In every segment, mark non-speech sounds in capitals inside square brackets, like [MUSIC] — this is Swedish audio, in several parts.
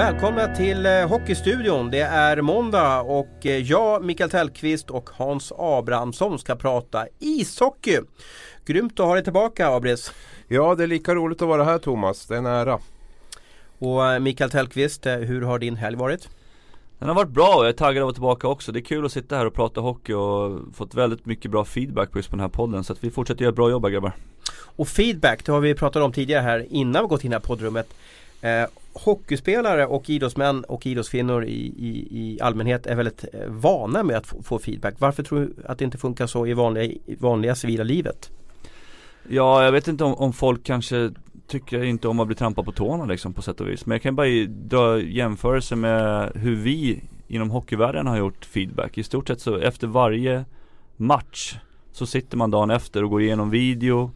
Välkomna till eh, Hockeystudion. Det är måndag och eh, jag, Mikael Tellqvist och Hans Abrahamsson ska prata ishockey. Grymt att ha dig tillbaka Abris. Ja, det är lika roligt att vara här Thomas. Det är en ära. Och eh, Mikael Tellqvist, hur har din helg varit? Den har varit bra och jag är taggad att vara tillbaka också. Det är kul att sitta här och prata hockey och fått väldigt mycket bra feedback på just på den här podden. Så att vi fortsätter göra bra jobb här grabbar. Och feedback, det har vi pratat om tidigare här innan vi gått in i det här poddrummet. Eh, hockeyspelare och idrottsmän och idrottskvinnor i, i, i allmänhet är väldigt eh, vana med att få, få, feedback. Varför tror du att det inte funkar så i vanliga, i vanliga civila livet? Ja, jag vet inte om, om folk kanske tycker inte om att bli trampad på tårna liksom på sätt och vis. Men jag kan bara dra jämförelse med hur vi inom hockeyvärlden har gjort feedback. I stort sett så efter varje match så sitter man dagen efter och går igenom video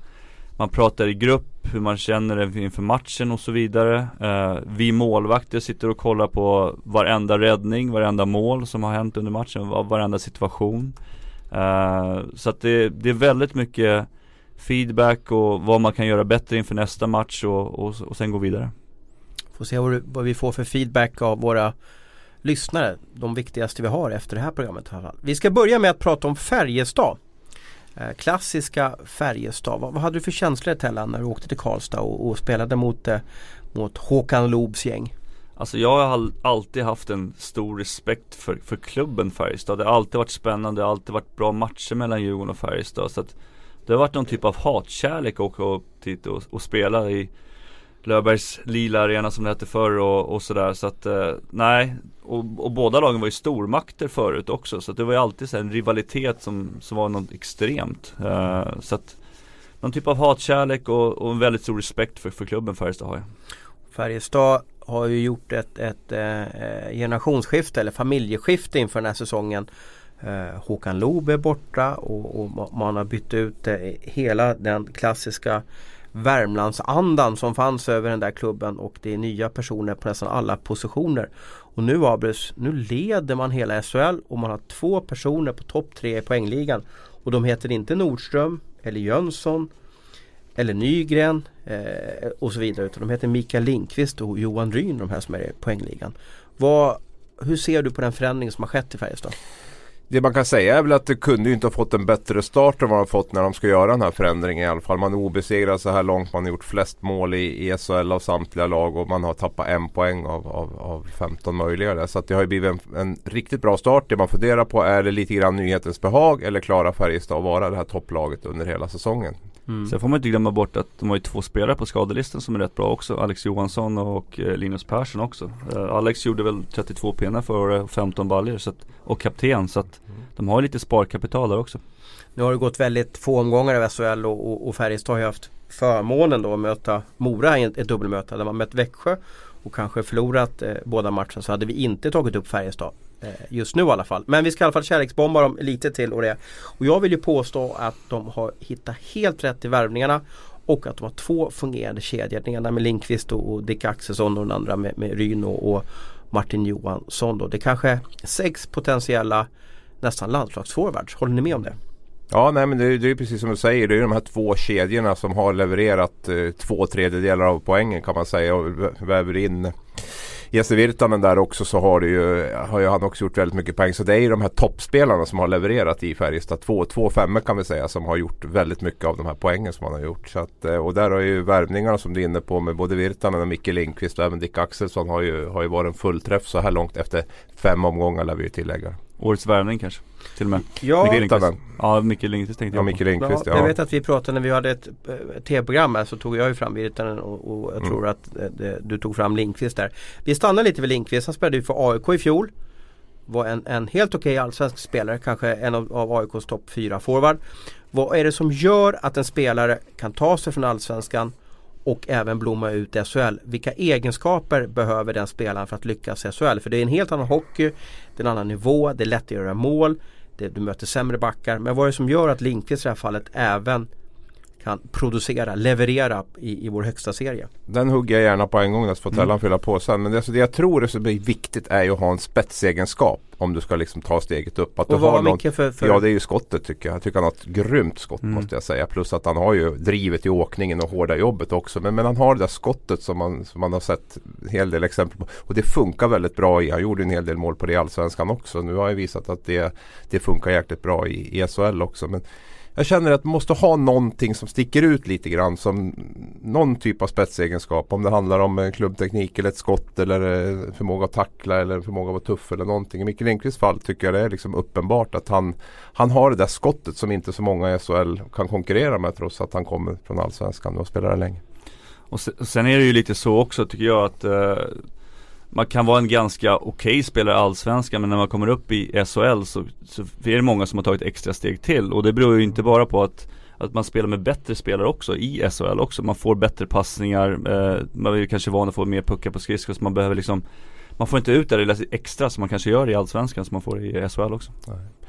man pratar i grupp, hur man känner det inför matchen och så vidare. Eh, vi målvakter sitter och kollar på varenda räddning, varenda mål som har hänt under matchen, varenda situation. Eh, så att det, det, är väldigt mycket feedback och vad man kan göra bättre inför nästa match och, och, och sen gå vidare. Får se vad, vad vi får för feedback av våra lyssnare. De viktigaste vi har efter det här programmet. Vi ska börja med att prata om Färjestad. Eh, klassiska Färjestad. Vad, vad, hade du för känslor Tellan när du åkte till Karlstad och, och spelade mot, eh, mot Håkan Loobs gäng? Alltså jag har alltid haft en stor respekt för, för klubben Färjestad. Det har alltid varit spännande, det har alltid varit bra matcher mellan Djurgården och Färjestad. Så att det har varit någon typ av hatkärlek att åka upp dit och, och spela i Löfbergs lila arena som det hette förr och, och sådär. Så att eh, nej, och, och, båda lagen var ju stormakter förut också. Så att det var ju alltid så en rivalitet som, som var något extremt. Eh, så att någon typ av hatkärlek och, och en väldigt stor respekt för, för klubben Färjestad har jag. Färjestad har ju gjort ett, ett eh, eh generationsskifte eller familjeskifte inför den här säsongen. Eh, Håkan Loob är borta och, och, man har bytt ut eh, hela den klassiska Värmlandsandan som fanns över den där klubben och det är nya personer på nästan alla positioner. Och nu Abrus, nu leder man hela SHL och man har två personer på topp tre i poängligan. Och de heter inte Nordström eller Jönsson eller Nygren eh, och så vidare utan de heter Mikael Lindqvist och Johan Ryn de här som är i poängligan. Vad, hur ser du på den förändring som har skett i Färjestad? Det man kan säga är väl att det kunde ju inte ha fått en bättre start än vad de fått när de ska göra den här förändringen i alla fall. Man är obesegrad så här långt. Man har gjort flest mål i, i SHL av samtliga lag och man har tappat en poäng av, av, av 15 möjliga. Där. Så att det har ju blivit en, en, riktigt bra start. Det man funderar på är det lite grann nyhetens behag eller klarar Färjestad att vara det här topplaget under hela säsongen? Mm. Sen får man inte glömma bort att de har ju två spelare på skadelistan som är rätt bra också. Alex Johansson och eh, Linus Persson också. Eh, Alex gjorde väl 32 pinnar för 15 baljor och kapten. Så att mm. de har lite sparkapital där också. Nu har det gått väldigt få omgångar av SHL och, och, och Färjestad har ju haft förmånen då att möta Mora i ett, ett dubbelmöte. Där man mött Växjö och kanske förlorat eh, båda matcherna så hade vi inte tagit upp Färjestad. Eh, just nu i alla fall. Men vi ska i alla fall kärleksbomba dem lite till och det. Och jag vill ju påstå att de har hittat helt rätt i värvningarna. Och att de har två fungerande kedjor. Den ena med Linkvist och Dick Axelsson och den andra med, med Ryno och, Martin Johansson. Då. Det är kanske sex potentiella nästan landslagsforwards. Håller ni med om det? Ja, nej men det, det är precis som du säger. Det är de här två kedjorna som har levererat eh, två tredjedelar av poängen kan man säga och väver in Jesse Virtanen där också så har, det ju, har ju han också gjort väldigt mycket poäng. Så det är ju de här toppspelarna som har levererat i Färjestad. Två, två femmor kan vi säga som har gjort väldigt mycket av de här poängen som han har gjort. Så att, eh, och där har ju värvningarna som du är inne på med både Virtanen och Micke Lindqvist och även Dick Axelsson har ju, har ju varit en fullträff så här långt efter fem omgångar lär vi ju tillägga. Årets värvning kanske? Till och med. Ja, Micke Lindqvist. Ja, Micke Lindqvist tänkte jag ja, Micke Lindqvist, ja. Jag vet att vi pratade när vi hade ett eh, tv-program här så tog jag ju fram Virtanen och, och jag mm. tror att eh, det, du tog fram Lindqvist där. Vi stannar lite vid Lindqvist. Han spelade ju för AIK i fjol. Var en, en helt okej okay allsvensk spelare, kanske en av, av AIKs topp fyra forward. Vad är det som gör att en spelare kan ta sig från allsvenskan och även blomma ut i SHL. Vilka egenskaper behöver den spelaren för att lyckas i SHL? För det är en helt annan hockey, det är en annan nivå, det är lätt att göra mål, det, du möter sämre backar. Men vad är det som gör att Lindqvist i det här fallet även kan producera, leverera i, i vår högsta serie. Den hugger jag gärna på en gång, så får Tellan Mm. fylla på sen. Men det, alltså, det jag tror är så viktigt är ju att ha en spetsegenskap om du ska liksom ta steget upp. Att du Och vad har någon, för, för Ja det är ju skottet tycker jag. Jag tycker han har ett grymt skott Mm. måste jag säga. Plus att han har ju drivet i åkningen och hårda jobbet också. Men, men han har det där skottet som man, som man har sett en hel del exempel på. Och det funkar väldigt bra i. Han gjorde en hel del mål på det i Allsvenskan också. Nu har jag visat att det, det funkar jäkligt bra i, i SHL också. Men jag känner att man måste ha någonting som sticker ut lite grann som någon typ av spetsegenskap. Om det handlar om klubbteknik eller ett skott eller eh, förmåga att tackla eller förmåga att vara tuff eller någonting. I Micke Lindqvists fall tycker jag det är liksom uppenbart att han, han har det där skottet som inte så många i SHL kan konkurrera med trots att han kommer från Allsvenskan och spelar där länge. Sen, och sen är det ju lite så också tycker jag att eh, man kan vara en ganska okej spelare i Allsvenskan men när man kommer upp i SHL så, så är det många som har tagit extra steg till och det beror ju inte bara på att att man spelar med bättre spelare också i SHL också. Man får bättre passningar, eh, man är ju kanske van att få mer puckar på skridskor så man behöver liksom Man får inte ut det lilla extra som man kanske gör i Allsvenskan som man får i SHL också.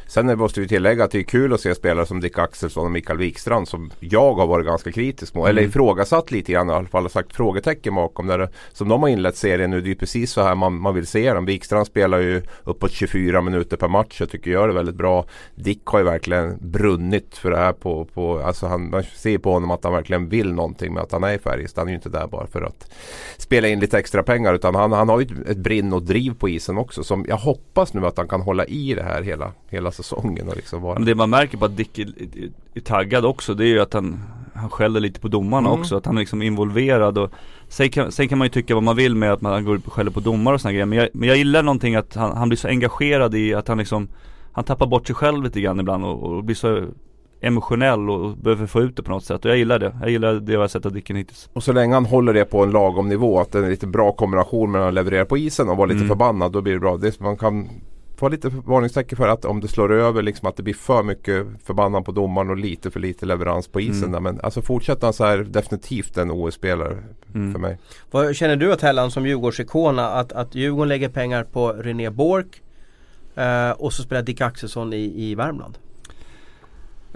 Sen måste vi tillägga att det är kul att se spelare som Dick Axelsson och Mikael Wikstrand som jag har varit ganska kritisk mot. Eller Mm. ifrågasatt lite grann i alla fall. sagt frågetecken bakom. Där, som de har inlett serien nu. Det är precis så här man, man vill se dem. Wikstrand spelar ju uppåt 24 minuter per match. Jag tycker gör det väldigt bra. Dick har ju verkligen brunnit för det här. På, på, alltså han, man ser på honom att han verkligen vill någonting med att han är i Färjestad. Han är ju inte där bara för att spela in lite extra pengar. Utan han, han har ju ett, ett brinn och driv på isen också. Som jag hoppas nu att han kan hålla i det här hela, hela säsongen. Och liksom vara. Men det man märker på att Dick är, är, taggad också det är ju att han Han skäller lite på domarna Mm. också, att han är liksom involverad och sen kan, sen kan man ju tycka vad man vill med att man går upp och skäller på domare och såna grejer men jag, men jag gillar någonting att han, han blir så engagerad i att han liksom Han tappar bort sig själv lite grann ibland och, och blir så emotionell och, och behöver få ut det på något sätt och jag gillar det. Jag gillar det jag har sett av Dicken hittills. Och så länge han håller det på en lagom nivå, att det är en lite bra kombination mellan att leverera på isen och vara lite Mm. förbannad, då blir det bra. Det, man kan få lite varningstecken för att om det slår över, liksom att det blir för mycket förbannad på domaren och lite för lite leverans på isen. Mm. Där. Men alltså fortsätter han så här, definitivt en OS-spelare Mm. för mig. Vad känner du att Hellan som Djurgårdsikona att, att Djurgården lägger pengar på René Bork eh, och så spelar Dick Axelsson i, i Värmland?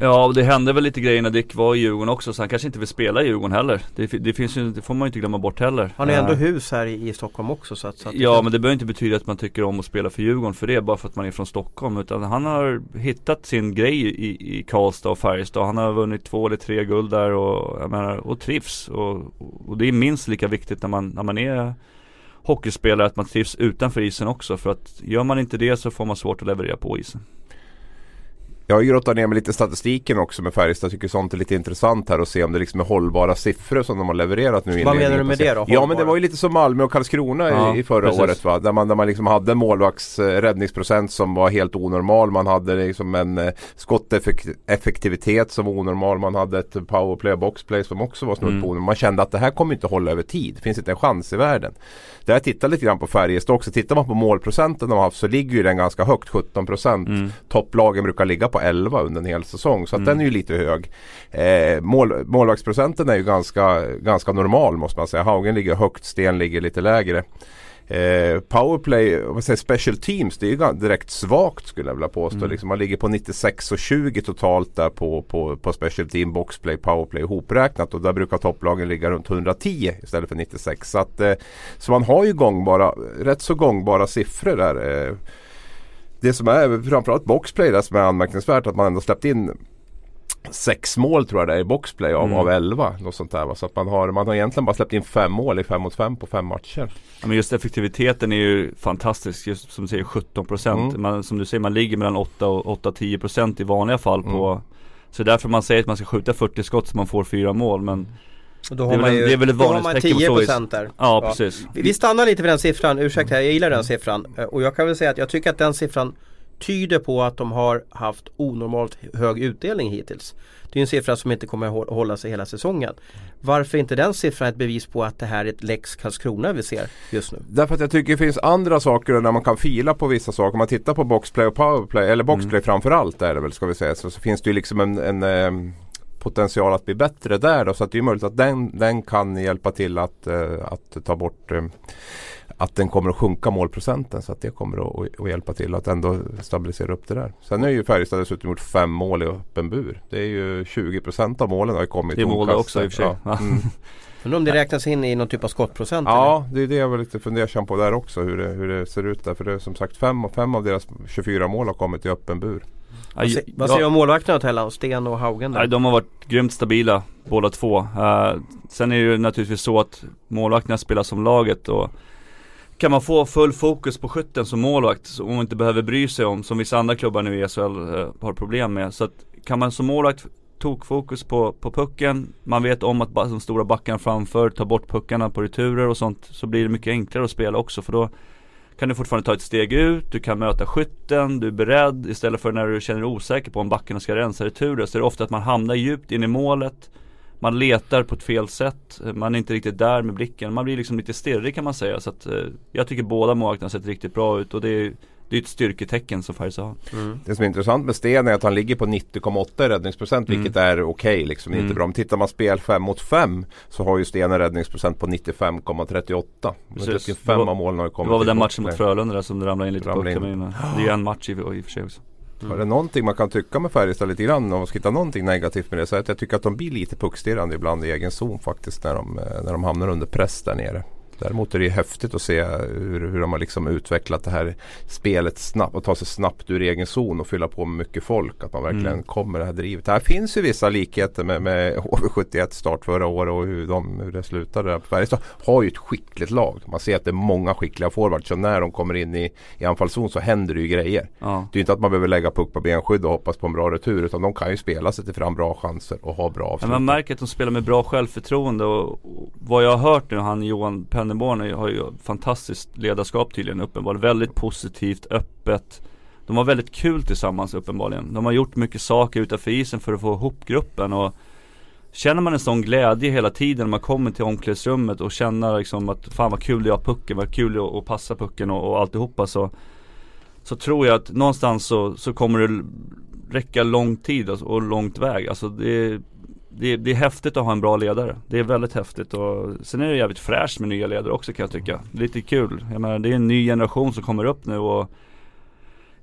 Ja och det hände väl lite grejer när Dick var i Djurgården också så han kanske inte vill spela i Djurgården heller. Det, det finns ju, det får man ju inte glömma bort heller. Han har ju ändå Eh, hus här i, i Stockholm också så att, så att Ja men det behöver inte betyda att man tycker om att spela för Djurgården för det bara för att man är från Stockholm utan han har hittat sin grej i, i Karlstad och Färjestad. Han har vunnit två eller tre guld där och, jag menar, och trivs och, och det är minst lika viktigt när man, när man är hockeyspelare att man trivs utanför isen också för att gör man inte det så får man svårt att leverera på isen. Jag har ju grottat ner mig lite i statistiken också med Färjestad. Jag tycker sånt är lite intressant här och se om det liksom är hållbara siffror som de har levererat nu Vad menar du med det då? Ja men Hållbara? det var ju lite som Malmö och Karlskrona Ja, i, i förra precis. året va. Där man, där man liksom hade en målvakts eh, som var helt onormal. Man hade liksom en eh, skotteffektivitet som var onormal. Man hade ett powerplay och boxplay som också var snudd Mm. på onormal. Man kände att det här kommer inte hålla över tid. Det finns inte en chans i världen. Där jag tittar lite grann på Färjestad också. Tittar man på målprocenten de har haft så ligger ju den ganska högt, 17 procent. Mm. Topplagen brukar ligga på 11 under en hel säsong. Så att Mm. den är ju lite hög. Eh, mål, målvaktsprocenten är ju ganska, ganska normal måste man säga. Haugen ligger högt, Sten ligger lite lägre. Eh, powerplay, vad säger special teams, det är ju direkt svagt skulle jag vilja påstå. Mm. Liksom, man ligger på 96 och 20 totalt där på, på, på special team, boxplay, powerplay ihopräknat. Och där brukar topplagen ligga runt 110 istället för 96. Så, att, eh, så man har ju gångbara, rätt så gångbara siffror där. Eh, det som är framförallt boxplay där som är anmärkningsvärt att man ändå släppt in sex mål tror jag det är i boxplay av, Mm. av 11. Något sånt där, va? Så att man har, man har egentligen bara släppt in fem mål i fem mot fem på fem matcher. Ja, men just effektiviteten är ju fantastisk, just som du säger 17% Mm. man, Som du säger, man ligger mellan 8 och 8-10% i vanliga fall på Mm. Så det är därför man säger att man ska skjuta 40 skott så man får fyra mål men då Det har är man väl- ju, det är väl ett då har man varningstecken på så vis. 10% där. Ja, Ja. precis Vi vi stannar lite vid den siffran, ursäkta jag gillar den siffran. Eh, Och jag kan väl säga att jag tycker att den siffran tyder på att de har haft onormalt hög utdelning hittills. Det är en siffra som inte kommer att hå- hålla sig hela säsongen. Varför är inte den siffran ett bevis på att det här är ett lex Karlskrona vi ser just nu? Därför att jag tycker det finns andra saker där man kan fila på vissa saker. Om man tittar på boxplay och powerplay, eller boxplay Mm. framförallt är det väl ska vi säga. Så, så finns det ju liksom en, en ehm, potential att bli bättre där. Då, så att det är möjligt att den, den kan hjälpa till att, eh, att ta bort eh, att den kommer att sjunka målprocenten så att det kommer att, att hjälpa till att ändå stabilisera upp det där. Sen är ju Färjestad dessutom gjort fem mål i öppen bur. Det är ju 20 procent av målen har kommit i mål också i och för sig. Ja. Mm. [LAUGHS] Men om det räknas in i någon typ av skottprocent? Ja, eller? det är det jag var lite fundersam på där också. Hur det, hur det ser ut där. För det är som sagt fem, fem av deras 24 mål har kommit i öppen bur. Vad, säger du om målvakterna Tellan? Sten och Haugen? Där? de har varit grymt stabila båda två. Uh, sen är det ju naturligtvis så att målvakterna spelar som laget och kan man få full fokus på skytten som målvakt som man inte behöver bry sig om som vissa andra klubbar nu i SHL eh, har problem med. Så att kan man som målvakt tokfokus på, på pucken. Man vet om att de stora backarna framför tar bort puckarna på returer och sånt. Så blir det mycket enklare att spela också för då kan du fortfarande ta ett steg ut, du kan möta skytten, du är beredd istället för när du känner dig osäker på om backarna ska rensa returer så är det ofta att man hamnar djupt in i målet man letar på ett fel sätt, man är inte riktigt där med blicken, man blir liksom lite stirrig kan man säga så att eh, Jag tycker båda målvakterna sett riktigt bra ut och det är det är ett styrketecken som Färjestad har. Mm. Det som är intressant med Sten är att han ligger på 90,8 i räddningsprocent mm. vilket är okej okay, liksom. Mm. Inte bra. Om tittar man spel 5 mot 5 så har ju Sten en räddningsprocent på 95,38. Precis. Fem av målen har kommit Det var väl den matchen mot Frölunda där som det ramlade in lite puckar in. Det är ju en match i, i och för sig också. Mm. Är det någonting man kan tycka med Färjestad lite grann om man ska hitta någonting negativt med det så är att jag tycker att de blir lite puckstirrande ibland i egen zon faktiskt när de, eh, när de hamnar under press där nere. Däremot är det häftigt att se hur, hur de har liksom utvecklat det här spelet snabbt och ta sig snabbt ur egen zon och fylla på med mycket folk. Att man verkligen mm. kommer det här drivet. Här finns ju vissa likheter med, med HV71 start förra året och hur, de, hur det slutade. Färjestad har ju ett skickligt lag. Man ser att det är många skickliga forwards. Så när de kommer in i, i anfallszon så händer det ju grejer. Ja. Det är inte att man behöver lägga puck på benskydd och hoppas på en bra retur. Utan de kan ju spela sig till fram bra chanser och ha bra avslut. Man märker att de spelar med bra självförtroende och, och vad jag har hört nu, han Johan Penn Pennerborn har ju fantastiskt ledarskap tydligen uppenbarligen. Väldigt positivt, öppet. De har väldigt kul tillsammans uppenbarligen. De har gjort mycket saker utanför isen för att få ihop gruppen och Känner man en sån glädje hela tiden när man kommer till omklädningsrummet och känner liksom att fan vad kul det är att ha pucken, vad kul det är att passa pucken och, och alltihopa så Så tror jag att någonstans så, så kommer det räcka lång tid och långt väg. Alltså det, det, det, är häftigt att ha en bra ledare. Det är väldigt häftigt och sen är det jävligt fräscht med nya ledare också kan jag tycka. Lite kul. Jag menar det är en ny generation som kommer upp nu och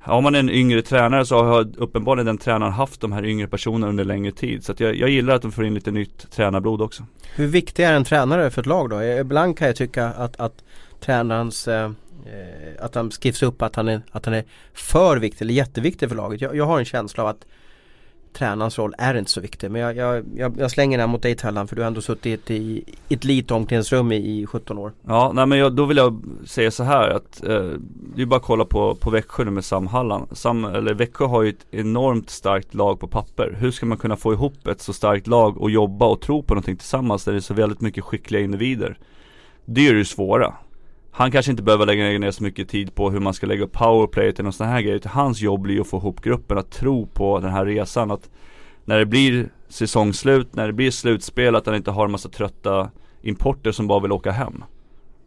har man en yngre tränare så har uppenbarligen den tränaren haft de här yngre personerna under längre tid. Så jag, jag, gillar att de får in lite nytt tränarblod också. Hur viktig är en tränare för ett lag då? Eh, ibland kan jag tycka att, att tränarens eh, eh, att han skrivs upp att han, är, att han är för viktig eller jätteviktig för laget. Jag, jag har en känsla av att tränarens roll är inte så viktig. Men jag, jag, jag, jag slänger den mot dig Tellan för du har ändå suttit i ett litet omklädningsrum i, i 17 år. Ja, nej men jag, då vill jag säga så här att eh, det är bara att kolla på, på Växjö nu med Sam Hallan. Sam, eller Växjö har ju ett enormt starkt lag på papper. Hur ska man kunna få ihop ett så starkt lag och jobba och tro på någonting tillsammans där det är så väldigt mycket skickliga individer? Det är det svåra. Han kanske inte behöver lägga ner så mycket tid på hur man ska lägga upp powerplayet eller sådana här grejer. Utan hans jobb blir att få ihop gruppen, att tro på den här resan. Att när det blir säsongslut, när det blir slutspel, att han inte har en massa trötta importer som bara vill åka hem.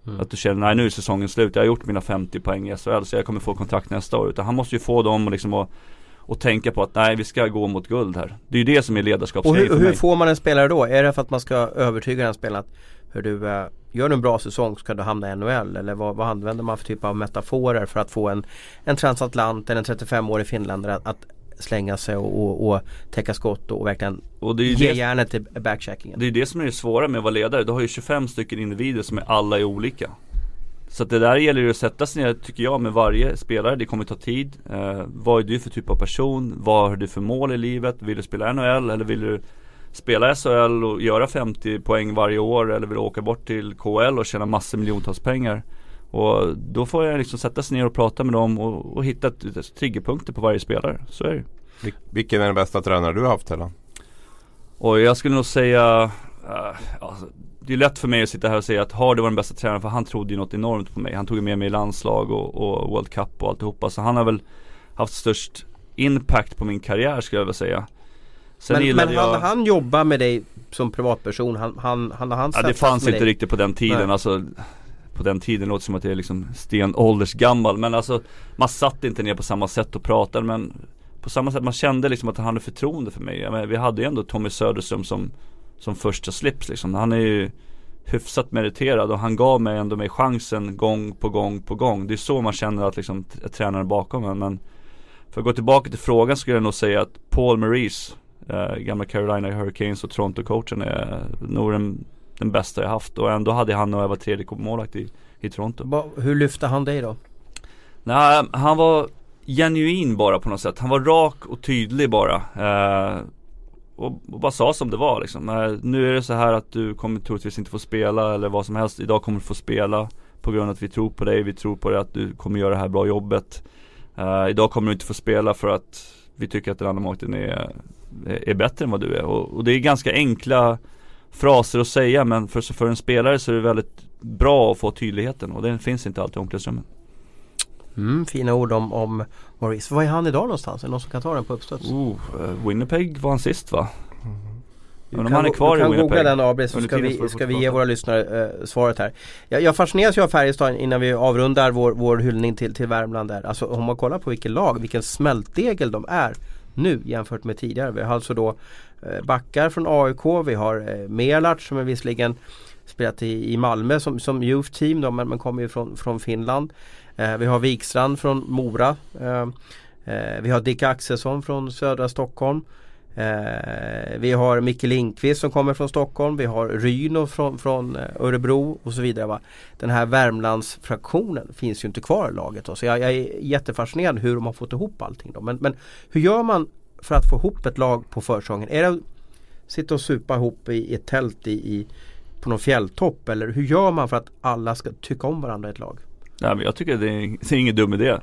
Mm. Att du känner, nej nu är säsongen slut, jag har gjort mina 50 poäng i SHL så jag kommer få kontrakt nästa år. Utan han måste ju få dem och liksom att och tänka på att nej vi ska gå mot guld här. Det är ju det som är ledarskapsgrejen för mig. Och hur får man en spelare då? Är det för att man ska övertyga den spelaren att hur du, eh, gör du en bra säsong så ska du hamna i NHL eller vad, vad använder man för typ av metaforer för att få en, en transatlant eller en 35-årig finländare att, att slänga sig och, och, och täcka skott och verkligen och det är ge det, järnet till backcheckingen. Det är det som är det svåra med att vara ledare. Du har ju 25 stycken individer som är alla är olika. Så det där gäller ju att sätta sig ner tycker jag med varje spelare. Det kommer ta tid. Eh, vad är du för typ av person? Vad har du för mål i livet? Vill du spela NHL eller vill du spela SHL och göra 50 poäng varje år eller vill åka bort till KL och tjäna massor miljontals pengar. Och då får jag liksom sätta sig ner och prata med dem och, och hitta triggerpunkter på varje spelare. Så är det Vil Vilken är den bästa tränare du har haft Hela? Och jag skulle nog säga uh, alltså, Det är lätt för mig att sitta här och säga att Hardy var den bästa tränaren för han trodde ju något enormt på mig. Han tog med mig i landslag och, och World Cup och alltihopa. Så han har väl haft störst impact på min karriär skulle jag vilja säga. Sen men men jag... han jobba med dig som privatperson? Han, han, han, han ja, det fanns inte dig. riktigt på den tiden. Alltså, på den tiden låter det som att jag är liksom stenåldersgammal. Men alltså man satt inte ner på samma sätt och pratade. Men på samma sätt man kände liksom att han hade förtroende för mig. Menar, vi hade ju ändå Tommy Söderström som, som första slips liksom. Han är ju hyfsat meriterad och han gav mig ändå mig chansen gång på gång på gång. Det är så man känner att liksom tränaren bakom en. Men för att gå tillbaka till frågan skulle jag nog säga att Paul Maurice, eh, gamla Carolina Hurricanes och Toronto-coachen är nog den, den bästa jag haft. Och ändå hade han och jag var tredje målvakt i, i Toronto. Hur lyfte han dig då? Nej, han var genuin bara på något sätt. Han var rak och tydlig bara. Eh, och, och, bara sa som det var liksom. Eh, nu är det så här att du kommer troligtvis inte få spela eller vad som helst. Idag kommer du få spela på grund av att vi tror på dig. Vi tror på det att du kommer göra det här bra jobbet. Eh, idag kommer du inte få spela för att vi tycker att den andra målvakten är, är bättre än vad du är. Och, och, det är ganska enkla fraser att säga men för, för en spelare så är det väldigt bra att få tydligheten och den finns inte alltid i omklädningsrummet. Mm, fina ord om, om Maurice. Var är han idag någonstans? Är det någon som kan ta den på uppstuds? Oh, uh, Winnipeg var han sist va? Mm. Men om han är kvar i Winnipeg. Du kan googla den Abris så ska vi, ska vi ge våra lyssnare eh, svaret här. Jag, jag fascineras ju av Färjestad innan vi avrundar vår, vår hyllning till, till Värmland där. Alltså om man kollar på vilket lag, vilken smältdegel de är nu jämfört med tidigare. Vi har alltså då eh, backar från AIK, vi har eh, Melart som är visserligen spelat i, i Malmö som, som youth team då, men, men kommer ju från, från Finland. Eh, vi har Wikstrand från Mora. Eh, eh, vi har Dick Axelsson från södra Stockholm. Eh, vi har Micke Lindqvist som kommer från Stockholm. Vi har Ryno från, från eh, Örebro och så vidare. Va? Den här Värmlandsfraktionen finns ju inte kvar i laget. Då. Så jag, jag är jättefascinerad hur de har fått ihop allting. Då. Men, men hur gör man för att få ihop ett lag på försäsongen? Är det att sitta och supa ihop i ett tält i, i, på någon fjälltopp? Eller hur gör man för att alla ska tycka om varandra i ett lag? Nej men jag tycker det är, det är ingen dum idé.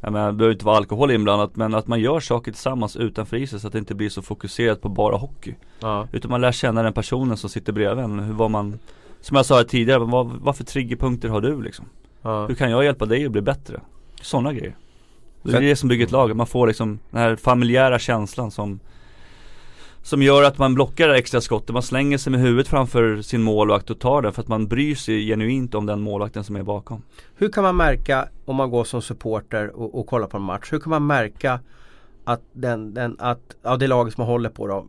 Jag menar, det behöver inte vara alkohol inblandat men att man gör saker tillsammans utanför isen så att det inte blir så fokuserat på bara hockey. Ja. Utan man lär känna den personen som sitter bredvid en. Hur var man, som jag sa tidigare, vad, vad för triggerpunkter har du liksom? Ja. Hur kan jag hjälpa dig att bli bättre? Sådana grejer. Det är det som bygger ett lag, man får liksom den här familjära känslan som som gör att man blockar det extra skottet, man slänger sig med huvudet framför sin målvakt och tar den för att man bryr sig genuint om den målvakten som är bakom. Hur kan man märka om man går som supporter och, och kollar på en match, hur kan man märka att, den, den, att ja, det laget som man håller på då,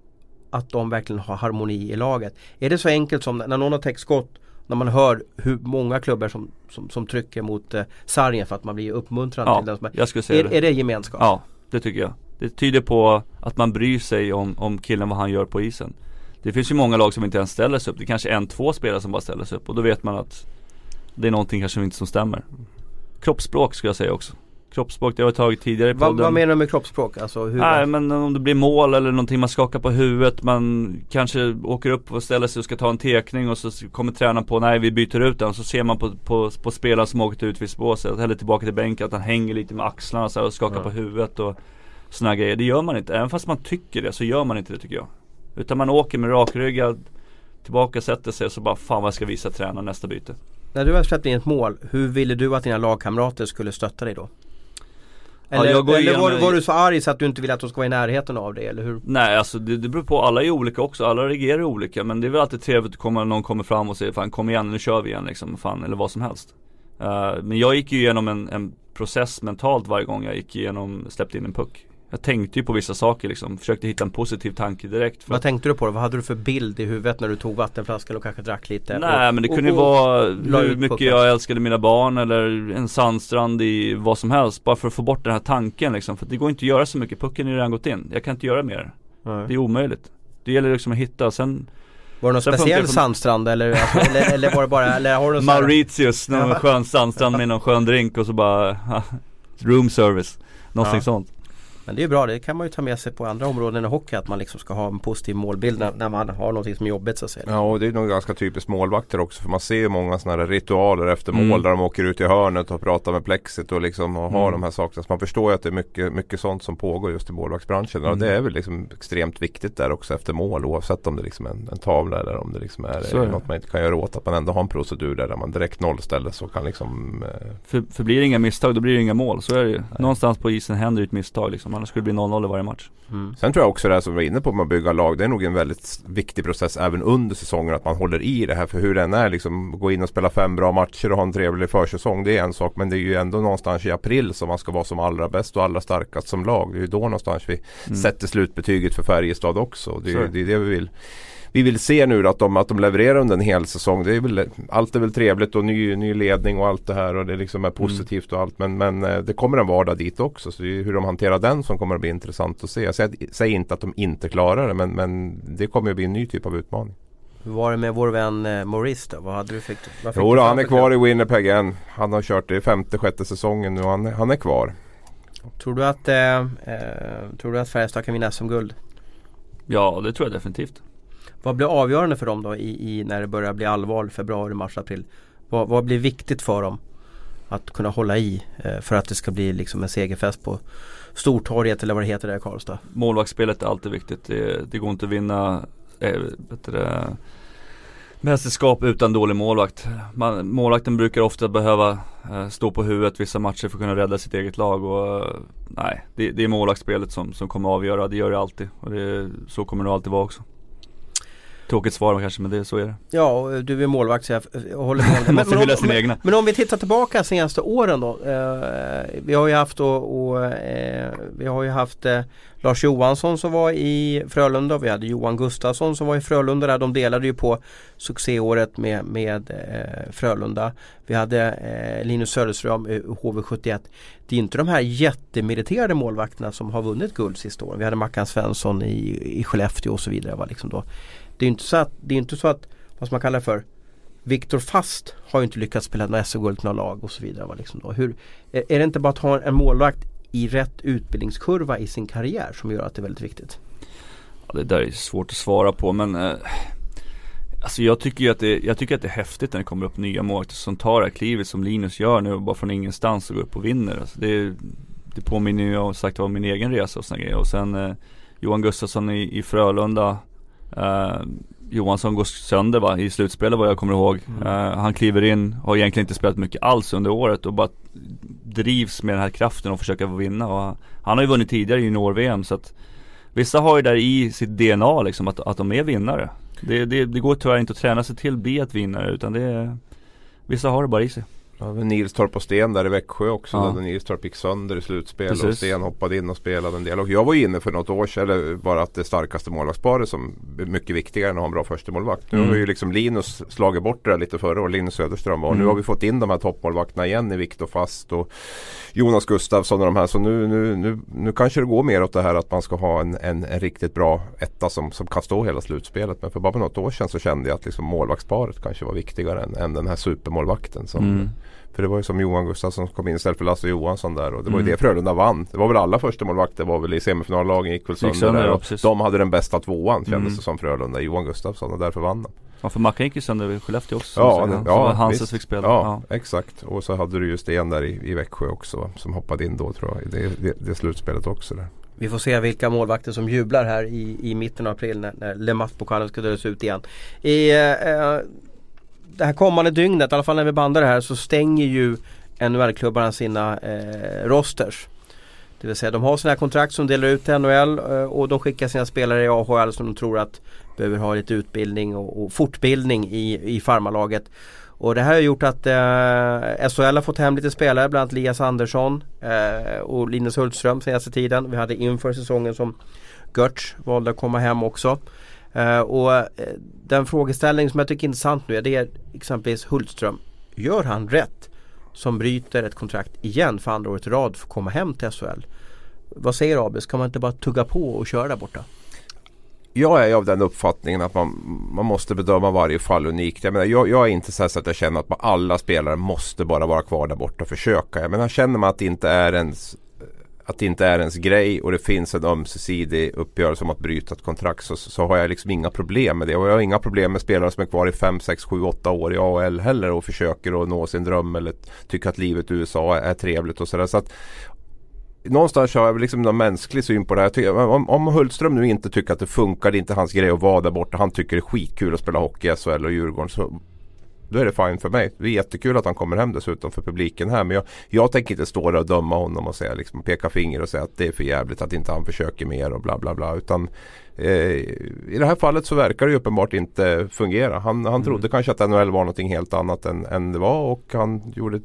att de verkligen har harmoni i laget? Är det så enkelt som när någon har täckt skott när man hör hur många klubbar som, som, som trycker mot eh, sargen för att man blir uppmuntrad ja, till den som är, jag skulle säga är, det. är det gemenskap? Ja, det tycker jag. Det tyder på att man bryr sig om, om killen vad han gör på isen. Det finns ju många lag som inte ens ställer sig upp. Det är kanske en, två spelare som bara ställer sig upp och då vet man att det är någonting kanske inte som stämmer. Kroppsspråk skulle jag säga också. Kroppsspråk, det har jag tagit tidigare på vad, vad menar du med kroppsspråk? Alltså, hur Nej men om det blir mål eller någonting man skakar på huvudet Man kanske åker upp och ställer sig och ska ta en tekning och så kommer tränaren på Nej vi byter ut den så ser man på, på, på spelaren som åker ut vid båset eller tillbaka till bänken att han hänger lite med axlarna så och skakar ja. på huvudet och Sådana grejer, det gör man inte. Även fast man tycker det så gör man inte det tycker jag. Utan man åker med rakryggad Tillbaka, sätter sig och så bara fan vad jag ska visa tränaren nästa byte. När du har släppt in ett mål, hur ville du att dina lagkamrater skulle stötta dig då? Eller, ja, eller var, var, du så arg så att du inte ville att de ska vara i närheten av dig eller hur? Nej alltså det, det beror på, alla är olika också, alla reagerar olika men det är väl alltid trevligt att komma, någon kommer fram och säger fan kom igen nu kör vi igen liksom, fan eller vad som helst uh, Men jag gick ju igenom en, en process mentalt varje gång jag gick igenom, släppte in en puck jag tänkte ju på vissa saker liksom, försökte hitta en positiv tanke direkt Vad tänkte du på då? Vad hade du för bild i huvudet när du tog vattenflaskan och kanske drack lite? Nej och, men det kunde ju vara hur mycket jag älskade mina barn eller en sandstrand i vad som helst Bara för att få bort den här tanken liksom, för det går inte att göra så mycket, pucken är redan gått in Jag kan inte göra mer Nej. Det är omöjligt Det gäller liksom att hitta, sen var det någon speciell för... sandstrand eller, [LAUGHS] alltså, eller, eller, var det bara, eller har du Mauritius, någon skön sandstrand med någon skön drink och så bara [LAUGHS] Room service, någonting ja. sånt men det är bra, det kan man ju ta med sig på andra områden i hockey att man liksom ska ha en positiv målbild när, när man har någonting som är jobbigt så att säga. Ja och det är nog ganska typiskt målvakter också för man ser ju många sådana här ritualer efter mm. mål där de åker ut i hörnet och pratar med plexit och liksom och har mm. de här sakerna. Så man förstår ju att det är mycket, mycket sånt som pågår just i målvaktsbranschen. Mm. Och det är väl liksom extremt viktigt där också efter mål oavsett om det liksom är en, en tavla eller om det liksom är, är något man inte kan göra åt. Att man ändå har en procedur där, där man direkt nollställer så kan liksom eh... för, för blir det inga misstag då blir det inga mål. Så är det ju. Någonstans på isen händer ett misstag liksom. Annars skulle det bli 0-0 i varje match. Mm. Sen tror jag också det här som vi var inne på med att bygga lag. Det är nog en väldigt viktig process även under säsongen. Att man håller i det här. För hur den är liksom. Gå in och spela fem bra matcher och ha en trevlig försäsong. Det är en sak. Men det är ju ändå någonstans i april som man ska vara som allra bäst och allra starkast som lag. Det är ju då någonstans vi mm. sätter slutbetyget för Färjestad också. Det är, det är det vi vill vi vill se nu att de, att de levererar under en hel säsong. Det är väl, allt är väl trevligt och ny, ny ledning och allt det här och det liksom är mm. positivt och allt. Men, men eh, det kommer en vardag dit också. Så hur de hanterar den som kommer att bli intressant att se. Jag säger, säger inte att de inte klarar det men, men det kommer att bli en ny typ av utmaning. Hur var det med vår vän eh, Maurice då? Vad hade du fick, vad fick jo, då, han är kvar i Winnipeg än. Han har kört det i femte, sjätte säsongen nu. Han, han är kvar. Tror du att, eh, eh, tror du att Färjestad kan vinna som guld? Ja, det tror jag definitivt. Vad blir avgörande för dem då i, i när det börjar bli allvar februari, mars, april? Vad, vad, blir viktigt för dem att kunna hålla i eh, för att det ska bli liksom en segerfest på Stortorget eller vad det heter där i Karlstad? Målvaktsspelet är alltid viktigt. Det, det går inte att vinna äh, det, mästerskap utan dålig målvakt. Man, målvakten brukar ofta behöva äh, stå på huvudet vissa matcher för att kunna rädda sitt eget lag. Och, äh, nej, det, det är målvaktsspelet som, som kommer avgöra. Det gör det alltid. Och det, så kommer det alltid vara också. Tråkigt svar kanske men det, så är det. Ja, du är målvakt så jag, håller med. [LAUGHS] men, men, om, men, men, om vi tittar tillbaka senaste åren då. Eh, vi har ju haft och, och eh, vi har ju haft eh, Lars Johansson som var i Frölunda. Vi hade Johan Gustafsson som var i Frölunda där. De delade ju på succéåret med, med eh, Frölunda. Vi hade eh, Linus Söderström, HV71. Det är inte de här jättemeriterade målvakterna som har vunnit guld sista åren. Vi hade Mackan Svensson i, i Skellefteå och så vidare. Va? Liksom då. Det är inte så att, det är inte så att vad ska man kalla det för Viktor Fast har ju inte lyckats spela några SM-guld några lag och så vidare. Va? Liksom då. Hur, är, är det inte bara att ha en målvakt i rätt utbildningskurva i sin karriär som gör att det är väldigt viktigt? Ja, det där är svårt att svara på men eh, Alltså jag tycker ju att det, jag tycker att det är häftigt när det kommer upp nya målvakter som tar det här klivet som Linus gör nu bara från ingenstans och går upp och vinner. Alltså det, det påminner ju om sagt om min egen resa och sådana grejer. Och sen eh, Johan Gustafsson i, i Frölunda Uh, Johansson går sönder va, i slutspelet vad jag kommer ihåg. Mm. Uh, han kliver in, har egentligen inte spelat mycket alls under året och bara drivs med den här kraften och försöker vinna. Och han har ju vunnit tidigare i junior-VM så att Vissa har ju där i sitt DNA liksom att, att de är vinnare. Det, det, det går tyvärr inte att träna sig till att bli ett vinnare utan det är Vissa har det bara i sig. Ja, Nilstorp och Sten där i Växjö också. Ja. Där Nilstorp gick sönder i slutspel Precis. och Sten hoppade in och spelade en del. Och jag var inne för något år sedan, eller bara att det starkaste målvaktsparet som är mycket viktigare än att ha en bra första målvakt. Nu mm. har ju liksom Linus slagit bort det där lite förra året, Linus Söderström. Och mm. nu har vi fått in de här toppmålvakterna igen i Viktor Fast och Jonas Gustafsson och de här. Så nu, nu, nu, nu kanske det går mer åt det här att man ska ha en, en, en riktigt bra etta som, som kan stå hela slutspelet. Men för bara något år sedan så kände jag att liksom målvaktsparet kanske var viktigare än, än den här supermålvakten. Som, mm. För det var ju som Johan Gustafsson som kom in istället för Lasse Johansson där. Och det var ju mm. det Frölunda vann. Det var väl alla första målvakter var väl i semifinallagen gick väl sönder, gick sönder. Ja, de hade den bästa tvåan kändes mm. det som Frölunda. Johan Gustafsson och därför vann de. Ja för Mackan gick ju sönder i Skellefteå också. Ja, det, ja Hanses fick spela. Ja, ja, exakt. Och så hade du ju Sten där i, i Växjö också. Som hoppade in då tror jag. I det, det, det slutspelet också där. Vi får se vilka målvakter som jublar här i, i mitten av april när, när Le Mat-pokalen ska delas ut igen. I, eh, det här kommande dygnet, i alla fall när vi bandar det här, så stänger ju NHL-klubbarna sina eh, rosters. Det vill säga de har sina kontrakt som delar ut till NHL eh, och de skickar sina spelare i AHL som de tror att behöver ha lite utbildning och, och fortbildning i, i farmalaget. Och det här har gjort att eh, SHL har fått hem lite spelare, bland annat Lias Andersson eh, och Linus Hultström senaste tiden. Vi hade inför säsongen som Götz valde att komma hem också. Eh, och eh, den frågeställning som jag tycker är intressant nu är det är exempelvis Hultström. Gör han rätt? som bryter ett kontrakt igen för andra året i rad för att komma hem till SHL. Vad säger Abis? Kan man inte bara tugga på och köra där borta? Jag är av den uppfattningen att man, man måste bedöma varje fall unikt. Jag, menar, jag, jag är inte så, så att jag känner att alla spelare måste bara vara kvar där borta och försöka. Jag menar, känner man att det inte är ens att det inte är ens grej och det finns en ömsesidig uppgörelse om att bryta ett kontrakt så, så har jag liksom inga problem med det. Och jag har inga problem med spelare som är kvar i 5, 6, 7, 8 år i AHL heller och försöker att nå sin dröm eller tycker att livet i USA är, är trevligt och sådär. Så att någonstans har jag liksom någon mänsklig syn på det här. Om, om Hultström nu inte tycker att det funkar, det är inte hans grej att vara där borta. Han tycker det är skitkul att spela hockey i SHL och Djurgården. Så då är det fine för mig. Det är jättekul att han kommer hem dessutom för publiken här. Men jag, jag tänker inte stå där och döma honom och säga, liksom, peka finger och säga att det är för jävligt att inte han försöker mer och bla bla bla. Utan eh, i det här fallet så verkar det uppenbart inte fungera. Han, han mm. trodde kanske att NHL var någonting helt annat än, än det var och han gjorde,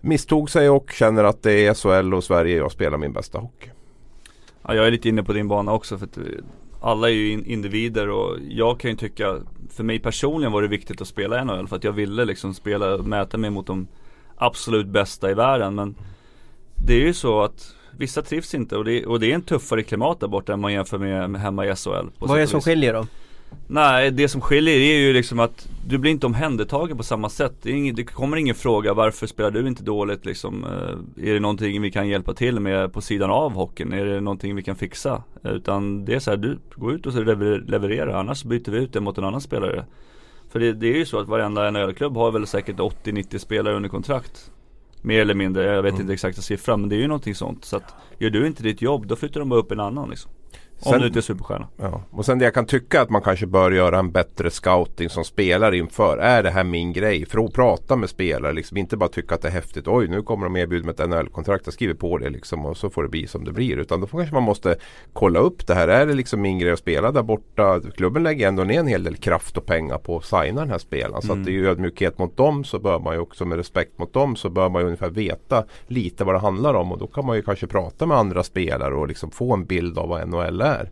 misstog sig och känner att det är SHL och Sverige jag spelar min bästa hockey. Ja, jag är lite inne på din bana också för att alla är ju individer och jag kan ju tycka För mig personligen var det viktigt att spela i NHL för att jag ville liksom spela, mäta mig mot de absolut bästa i världen men Det är ju så att Vissa trivs inte och det, och det är en tuffare klimat där borta än man jämför med, med hemma i SHL Vad är det som skiljer då? Nej, det som skiljer är ju liksom att du blir inte omhändertagen på samma sätt. Det, ingen, det kommer ingen fråga varför spelar du inte dåligt liksom. Eh, är det någonting vi kan hjälpa till med på sidan av hockeyn? Är det någonting vi kan fixa? Utan det är så här, du går ut och levererar annars byter vi ut det mot en annan spelare. För det, det är ju så att varenda NHL-klubb har väl säkert 80-90 spelare under kontrakt. Mer eller mindre, jag vet mm. inte exakta siffran men det är ju någonting sånt. Så att gör du inte ditt jobb då flyttar de bara upp en annan liksom. Sen, Om du inte är superstjärna. Ja. Och sen det jag kan tycka att man kanske bör göra en bättre scouting som spelare inför. Är det här min grej? För att prata med spelare. Liksom, inte bara tycka att det är häftigt. Oj nu kommer de erbjuda mig ett NHL-kontrakt. Jag skriver på det liksom, och så får det bli som det blir. Utan då kanske man måste kolla upp det här. Är det liksom min grej att spela där borta? Klubben lägger ändå ner en hel del kraft och pengar på att signa den här spelaren. Så mm. att det är ju ödmjukhet mot dem så bör man ju också med respekt mot dem så bör man ju ungefär veta lite vad det handlar om. Och då kan man ju kanske prata med andra spelare och liksom få en bild av vad NHL är där.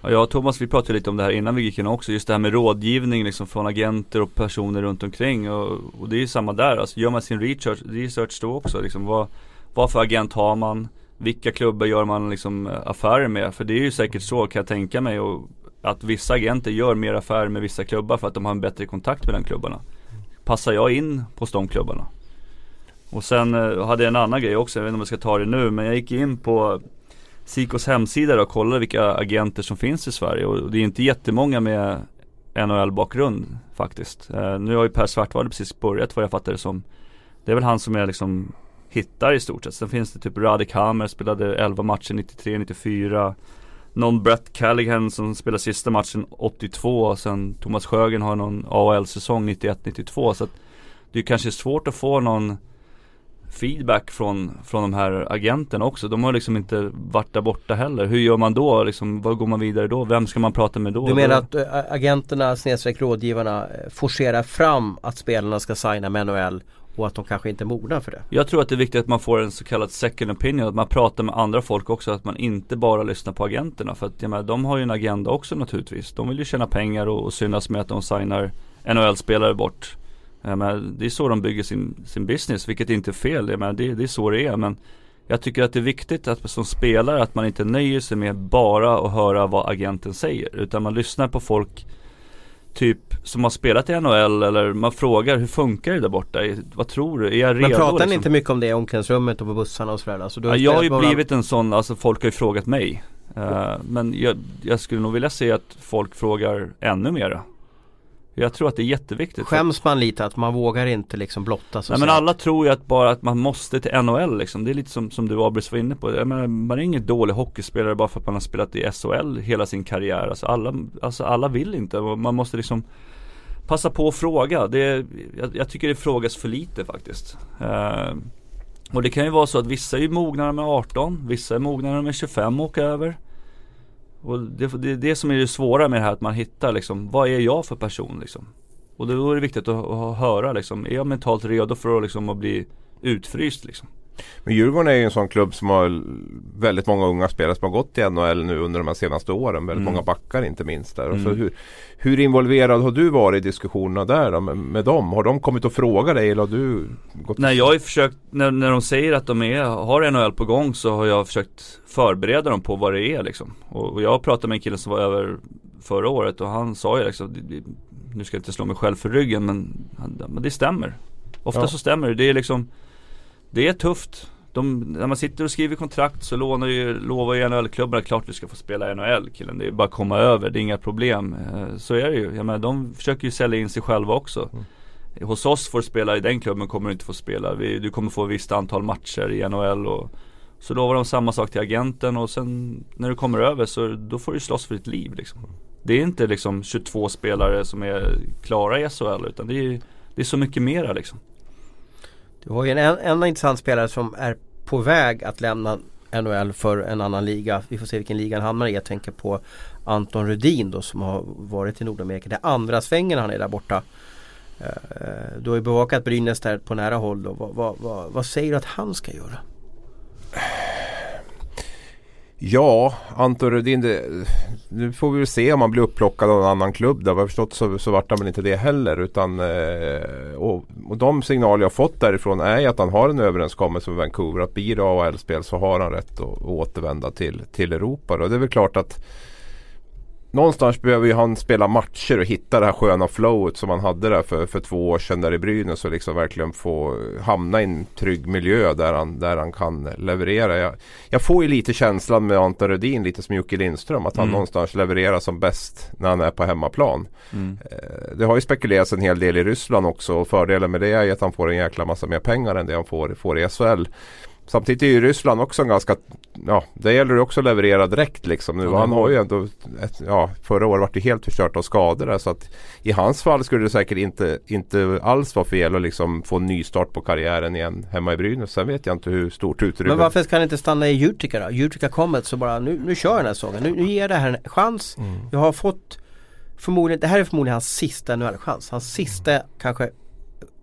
Ja, jag och Thomas vi pratade lite om det här innan vi gick in också, just det här med rådgivning liksom från agenter och personer runt omkring och, och det är ju samma där, alltså gör man sin research, research då också liksom, vad, vad för agent har man? Vilka klubbar gör man liksom eh, affärer med? För det är ju säkert så kan jag tänka mig och att vissa agenter gör mer affärer med vissa klubbar för att de har en bättre kontakt med de klubbarna. Passar jag in hos de klubbarna? Och sen eh, hade jag en annan grej också, jag vet inte om jag ska ta det nu, men jag gick in på Sikos hemsida och kollar vilka agenter som finns i Sverige och det är inte jättemånga med NHL-bakgrund faktiskt. Eh, nu har ju Per Svartvard precis börjat vad jag fattar det som. Det är väl han som jag liksom hittar i stort sett. Sen finns det typ Radek Hammer, spelade 11 matcher 93-94. Någon Brett Callaghan som spelade sista matchen 82 och sen Thomas Sjögren har någon AHL-säsong 91-92 så att det är kanske svårt att få någon feedback från, från de här agenterna också. De har liksom inte varit där borta heller. Hur gör man då? Liksom, vad går man vidare då? Vem ska man prata med då? Du menar att äh, agenterna, snedstreck rådgivarna eh, forcerar fram att spelarna ska signa med NHL och att de kanske inte är mogna för det? Jag tror att det är viktigt att man får en så kallad second opinion, att man pratar med andra folk också, att man inte bara lyssnar på agenterna. För att jag menar, de har ju en agenda också naturligtvis. De vill ju tjäna pengar och, och synas med att de signar NHL-spelare bort men det är så de bygger sin, sin business, vilket inte är fel. Men det, det är så det är. Men jag tycker att det är viktigt att som spelare att man inte nöjer sig med bara att höra vad agenten säger. Utan man lyssnar på folk typ som har spelat i NHL eller man frågar hur funkar det där borta? Vad tror du? Är jag redo? Men pratar liksom? ni inte mycket om det i omklädningsrummet och på bussarna och sådär? Alltså, ja, jag har ju bara... blivit en sån, alltså folk har ju frågat mig. Uh, men jag, jag, skulle nog vilja se att folk frågar ännu mera. Jag tror att det är jätteviktigt. Skäms man lite att man vågar inte liksom blotta sig? Nej men alla tror ju att bara att man måste till NHL liksom. Det är lite som, som du Abris var inne på. Jag menar, man är ingen dålig hockeyspelare bara för att man har spelat i SHL hela sin karriär. Alltså alla, alltså alla vill inte. Man måste liksom passa på att fråga. Det är, jag, jag tycker det frågas för lite faktiskt. Uh, och det kan ju vara så att vissa är mognare med 18, vissa är mognare med 25 och åka över. Och det, det är det som är det svåra med det här att man hittar liksom, vad är jag för person liksom? Och då är det viktigt att, att höra liksom, är jag mentalt redo för att, liksom, att bli utfryst liksom? Men Djurgården är ju en sån klubb som har väldigt många unga spelare som har gått i NHL nu under de här senaste åren. Väldigt mm. många backar inte minst där. Mm. så hur, hur involverad har du varit i diskussionerna där då, med, med dem? Har de kommit och frågat dig eller har du gått Nej jag har ju försökt, när, när de säger att de är, har NHL på gång så har jag försökt förbereda dem på vad det är liksom. Och, och jag pratade med en kille som var över förra året och han sa ju liksom, nu ska jag inte slå mig själv för ryggen men, men det stämmer. Ofta ja. så stämmer det. Det är liksom det är tufft. De, när man sitter och skriver kontrakt så lånar ju, lovar ju NHL-klubbarna klart du ska få spela i NHL killen. Det är bara att komma över, det är inga problem. Eh, så är det ju. Jag menar, de försöker ju sälja in sig själva också. Mm. Hos oss får du spela i den klubben kommer du inte få spela. Vi, du kommer få ett visst antal matcher i NHL och så lovar de samma sak till agenten och sen när du kommer över så då får du slåss för ditt liv liksom. Det är inte liksom 22 spelare som är klara i SHL utan det är Det är så mycket mera liksom. Du har ju en, en en intressant spelare som är på väg att lämna NHL för en annan liga. Vi får se vilken liga han hamnar i. Jag tänker på Anton Rudin då som har varit i Nordamerika. Det är andra svängen han är där borta. Eh, eh, du har ju bevakat Brynäs där på nära håll. Då. Vad, vad, vad, vad säger du att han ska göra? Ja, Anton Rudin, det, nu får vi väl se om han blir upplockad av en annan klubb. Där. Vad jag förstått så, så vart han väl inte det heller. Utan, eh, och, och, de signaler jag fått därifrån är att han har en överenskommelse med Vancouver. Att blir det AHL-spel så har han rätt att, att återvända till, till Europa. Och det är väl klart att Någonstans behöver ju han spela matcher och hitta det här sköna flowet som han hade där för, för två år sedan där i Brynäs och liksom verkligen få hamna i en trygg miljö där han, där han kan leverera. Jag, jag får ju lite känslan med Anton Rödin, lite som Jocke Lindström, att han mm. någonstans levererar som bäst när han är på hemmaplan. Mm. Eh, det har ju spekulerats en hel del i Ryssland också och fördelen med det är att han får en jäkla massa mer pengar än det han får, får i SHL. Samtidigt är ju Ryssland också en ganska, ja det gäller ju också att leverera direkt liksom. Nu, ja, han har ju ändå, ett, ja förra året vart det helt förstört av skador där, så att i hans fall skulle det säkert inte, inte alls vara fel att liksom få en nystart på karriären igen hemma i Brynäs. Sen vet jag inte hur stort utrymme. Men varför ska han inte stanna i Utica då? Utica Comets så bara nu, nu kör den här säsongen. Nu, nu ger det här en chans. Mm. Jag har fått förmodligen, det här är förmodligen hans sista NHL-chans. Hans sista kanske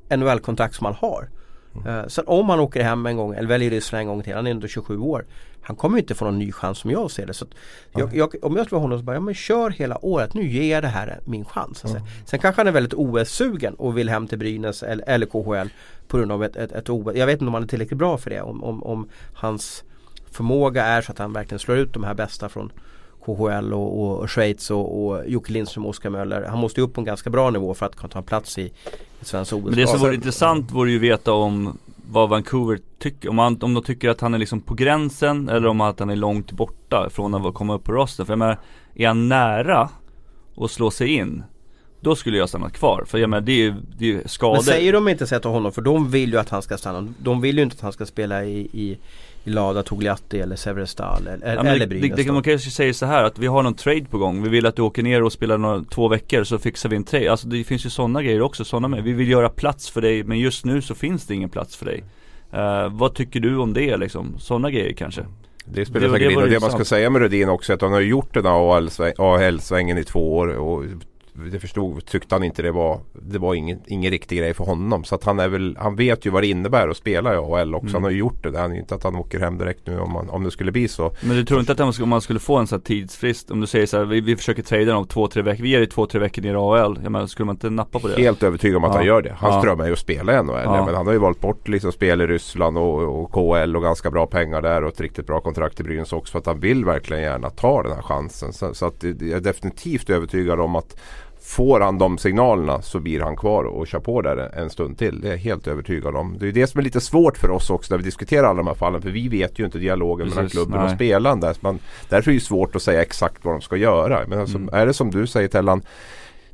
NHL-kontrakt som han har. Mm. Sen om han åker hem en gång eller väljer Ryssland en gång till, han är ändå 27 år. Han kommer inte få någon ny chans som jag ser det. Så jag, jag, om jag skulle vara honom så bara, ja men kör hela året, nu ger jag det här min chans. Alltså. Mm. Sen kanske han är väldigt OS-sugen och vill hem till Brynäs eller, eller KHL på grund av ett, ett, ett OS. Jag vet inte om han är tillräckligt bra för det. Om, om, om hans förmåga är så att han verkligen slår ut de här bästa från KHL och, och Schweiz och, och Jocke Lindström och Oskar Möller. Han måste ju upp på en ganska bra nivå för att kunna ta en plats i ett svenskt OS. Men det som vore intressant vore ju veta om vad Vancouver tycker, om, han, om de tycker att han är liksom på gränsen eller om att han är långt borta från att komma upp på rosten. För jag menar, är han nära att slå sig in då skulle jag stanna kvar. För jag menar det är ju, det är skador. Men säger de inte så till honom för de vill ju att han ska stanna. De vill ju inte att han ska spela i, i i Lada Togliatti eller Severestal eller, ja, eller Brynäs det, det, Man kanske säger så här att vi har någon trade på gång. Vi vill att du åker ner och spelar några, två veckor så fixar vi en trade. Alltså det finns ju sådana grejer också, sådana med Vi vill göra plats för dig men just nu så finns det ingen plats för dig. Uh, Vad tycker du om det liksom? Sådana grejer kanske? Det spelar säkert in. och det man ska säga med Rudin också är att han har gjort den här AHL-svängen i två år och det förstod, tyckte han inte det var Det var ingen, ingen riktig grej för honom. Så att han är väl Han vet ju vad det innebär att spela i AHL också. Mm. Han har ju gjort det. Det är inte att han åker hem direkt nu om, man, om det skulle bli så. Men du tror inte att man skulle, om man skulle få en sån här tidsfrist Om du säger så här, vi, vi försöker trada om två, tre veckor Vi ger dig två, tre veckor ner i AHL jag menar, Skulle man inte nappa på det? Helt övertygad om att ja. han gör det. Hans ja. dröm är ju att spela i NHL. Ja. Men han har ju valt bort liksom spel i Ryssland och, och KHL och ganska bra pengar där och ett riktigt bra kontrakt i Brynäs också. För att han vill verkligen gärna ta den här chansen. Så, så att jag är definitivt övertygad om att Får han de signalerna så blir han kvar och kör på där en stund till. Det är jag helt övertygad om. Det är det som är lite svårt för oss också när vi diskuterar alla de här fallen. För vi vet ju inte dialogen Precis, mellan klubben nej. och spelaren. Där. Man, därför är det svårt att säga exakt vad de ska göra. Men alltså, mm. är det som du säger Tellan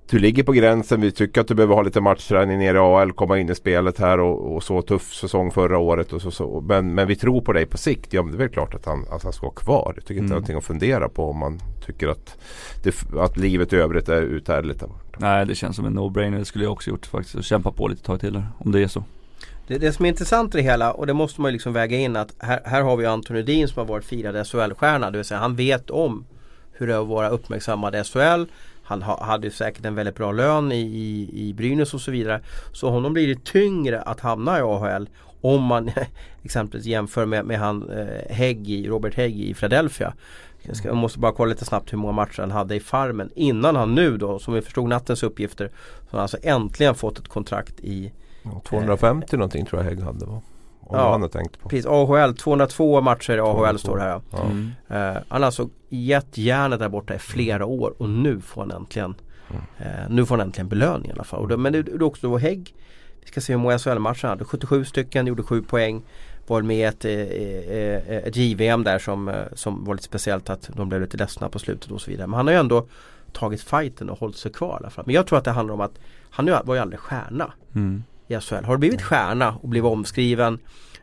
du ligger på gränsen. Vi tycker att du behöver ha lite matchträning nere i AL. Komma in i spelet här och, och så tuff säsong förra året. Och så, så. Men, men vi tror på dig på sikt. Ja men det är väl klart att han, att han ska vara kvar. Jag tycker inte mm. det är någonting att fundera på om man tycker att, det, att livet i övrigt är uthärdligt. Nej det känns som en no-brainer. Det skulle jag också gjort faktiskt. Och kämpa på lite tag till där, om det är så. Det, det som är intressant i det hela och det måste man ju liksom väga in att här, här har vi Anton Edin som har varit firad SHL-stjärna. Det vill säga han vet om hur det är att vara uppmärksammad i SHL. Han ha, hade säkert en väldigt bra lön i, i, i Brynäs och så vidare. Så honom blir det tyngre att hamna i AHL om man [LAUGHS] exempelvis jämför med, med han eh, Hägg Robert Hägg i Philadelphia. Jag, ska, jag, måste bara kolla lite snabbt hur många matcher han hade i Farmen innan han nu då, som vi förstod nattens uppgifter, så han alltså äntligen fått ett kontrakt i 250 eh, någonting tror jag Hägg hade va? Om ja, han har tänkt på. Precis, AHL, 202 matcher i AHL 202. står det här. Ja. Mm. Uh, han har alltså gett järnet där borta i flera år och nu får han äntligen mm. uh, Nu får han äntligen belöning i alla fall. men det, är också då Hägg Vi ska se hur många SHL-matcher han hade. 77 stycken, gjorde 7 poäng. Var med i ett, ett, ett JVM där som, som var lite speciellt att de blev lite ledsna på slutet och så vidare. Men han har ju ändå tagit fighten och hållit sig kvar i alla fall. Men jag tror att det handlar om att han var ju aldrig stjärna. Mm i SHL. Har du blivit stjärna och blivit omskriven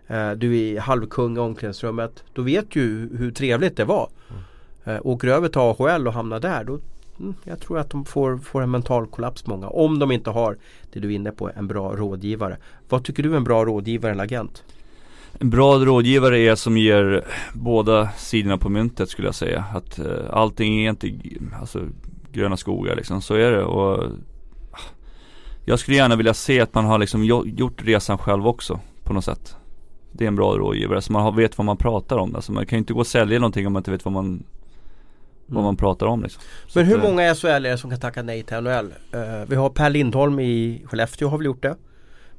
eh, Du är halvkung i omklädningsrummet Då vet du hur trevligt det var mm. eh, Åker över till AHL och hamnar där då mm, jag tror att de får, får en mental kollaps många. Om de inte har, det du är inne på, en bra rådgivare. Vad tycker du är en bra rådgivare eller agent? En bra rådgivare är som ger båda sidorna på myntet skulle jag säga. Att uh, allting är inte alltså, gröna skogar liksom, så är det. Och jag skulle gärna vilja se att man har liksom gjort resan själv också på något sätt. Det är en bra rådgivare, så man vet vad man pratar om. Alltså man kan ju inte gå och sälja någonting om man inte vet vad man vad man pratar om liksom. Men hur att, eh, många SHL är det som kan tacka nej till NHL? Uh, vi har Per Lindholm i Skellefteå har väl gjort det.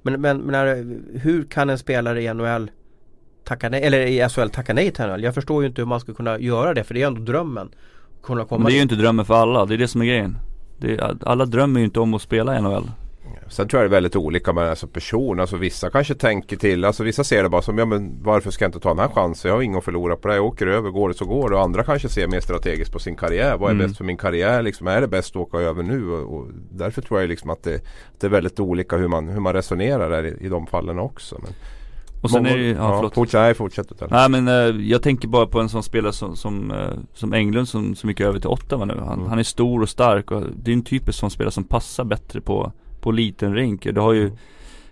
Men, men, men hur kan en spelare i NHL tacka nej, eller i SHL tacka nej till NHL? Jag förstår ju inte hur man ska kunna göra det för det är ändå drömmen. Kunna komma men det är ju inte drömmen för alla, det är det som är grejen. Är, alla drömmer ju inte om att spela i NHL. Sen tror jag det är väldigt olika med alltså person. Alltså vissa kanske tänker till. Alltså vissa ser det bara som ja men varför ska jag inte ta den här chansen? Jag har inget att förlora på det. Jag åker över. Går det så går det. Och andra kanske ser mer strategiskt på sin karriär. Vad är mm. bäst för min karriär? Liksom, är det bäst att åka över nu? Och, och därför tror jag liksom att det, det, är väldigt olika hur man, hur man resonerar där i, i de fallen också. Men, och sen Många, är det, ja, ja fortsätt, nej fortsätt utan. Nej men uh, jag tänker bara på en sån spelare som, som, uh, som Englund som, som gick över till Ottawa nu. Han, mm. han är stor och stark och det är en typisk sån spelare som passar bättre på på liten rink. Du har ju.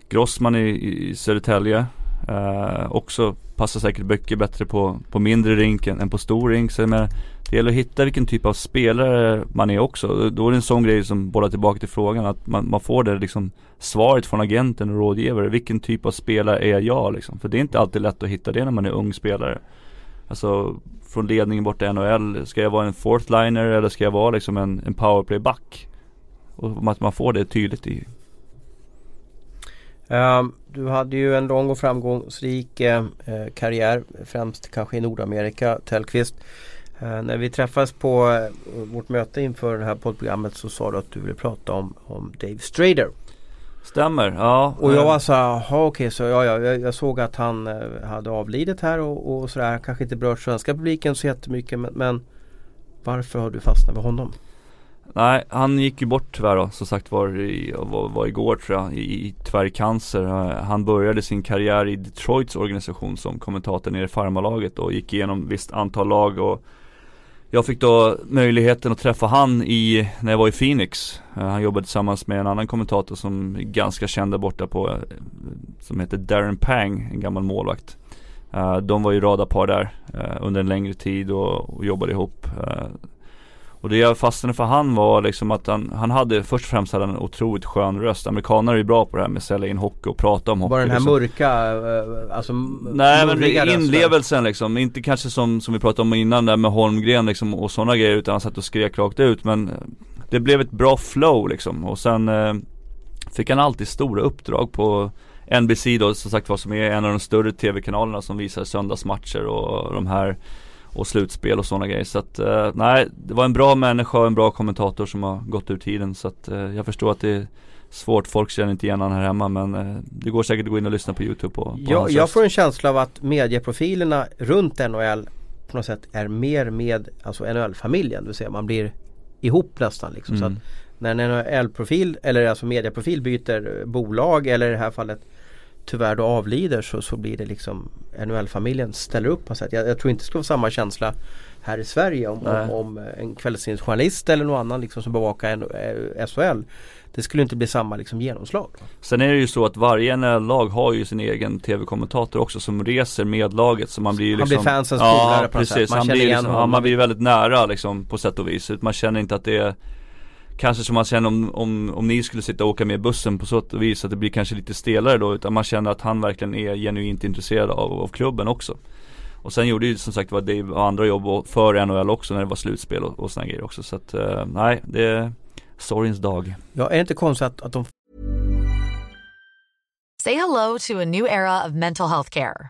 Grossman i, i Södertälje. Eh, också passar säkert mycket bättre på, på mindre rink än, än på stor rink. Så men, det gäller att hitta vilken typ av spelare man är också. Då är det en sån grej som bollar tillbaka till frågan. Att man, man får det liksom svaret från agenten och rådgivare. Vilken typ av spelare är jag liksom? För det är inte alltid lätt att hitta det när man är ung spelare. Alltså från ledningen borta i NHL. Ska jag vara en fourth liner eller ska jag vara liksom en, en powerplay-back? Och att man får det tydligt i Um, du hade ju en lång och framgångsrik uh, karriär främst kanske i Nordamerika Tellqvist. Uh, när vi träffades på uh, vårt möte inför det här poddprogrammet så sa du att du ville prata om, om Dave Strader. Stämmer, ja. Och jag var så här, okej okay, så ja, ja, jag, jag såg att han hade avlidit här och, och sådär. Kanske inte berört svenska publiken så jättemycket men, men varför har du fastnat vid honom? Nej, han gick ju bort tyvärr då, som sagt var, i, var, var igår tror jag, i, i tvärcancer. Eh, han började sin karriär i Detroits organisation som kommentator nere i farmalaget och gick igenom visst antal lag och jag fick då möjligheten att träffa han i, när jag var i Phoenix. Eh, han jobbade tillsammans med en annan kommentator som är ganska känd där borta på, eh, som heter Darren Pang, en gammal målvakt. De var ju radarpar där under en längre tid och, och jobbade ihop. Och det jag fastnade för han var liksom att han, han hade först och främst hade en otroligt skön röst. Amerikaner är ju bra på det här med att sälja in hockey och prata om hockey. Var den här liksom. mörka, eh, alltså Nej men inlevelsen liksom. Inte kanske som, som vi pratade om innan där med Holmgren liksom och sådana grejer utan han satt och skrek rakt ut. Men det blev ett bra flow liksom. Och sen eh, fick han alltid stora uppdrag på NBC då som sagt var som är en av de större tv-kanalerna som visar söndagsmatcher och de här och slutspel och sådana grejer. Så att eh, nej, det var en bra människa och en bra kommentator som har gått ur tiden. Så att eh, jag förstår att det är svårt, folk känner inte igen honom här hemma men eh, det går säkert att gå in och lyssna på Youtube på, på ja, Jag får en känsla av att medieprofilerna runt NHL på något sätt är mer med alltså NHL-familjen. Det vill säga man blir ihop nästan liksom. Mm. Så att när en NHL-profil eller alltså medieprofil byter bolag eller i det här fallet tyvärr då avlider så, så blir det liksom NHL-familjen ställer upp på sätt. Jag, jag tror inte det skulle vara samma känsla här i Sverige om, om, om, en kvällstidningsjournalist eller någon annan liksom som bevakar en, eh, SHL. Det skulle inte bli samma liksom genomslag. Sen är det ju så att varje NHL-lag har ju sin egen tv-kommentator också som reser med laget så man blir ju liksom Han blir fansens polare ja, på något sätt. Man, han blir liksom, man blir väldigt nära liksom på sätt och vis. Man känner inte att det är Kanske som man känner om, om, om ni skulle sitta och åka med bussen på så vis att det blir kanske lite stelare då utan man känner att han verkligen är genuint intresserad av, av klubben också. Och sen gjorde ju som sagt var Dave och andra jobb för NHL också när det var slutspel och, och såna grejer också så att uh, nej det är sorgens dag. Ja är det inte konstigt att, att de Say hello to a new era of mental health care.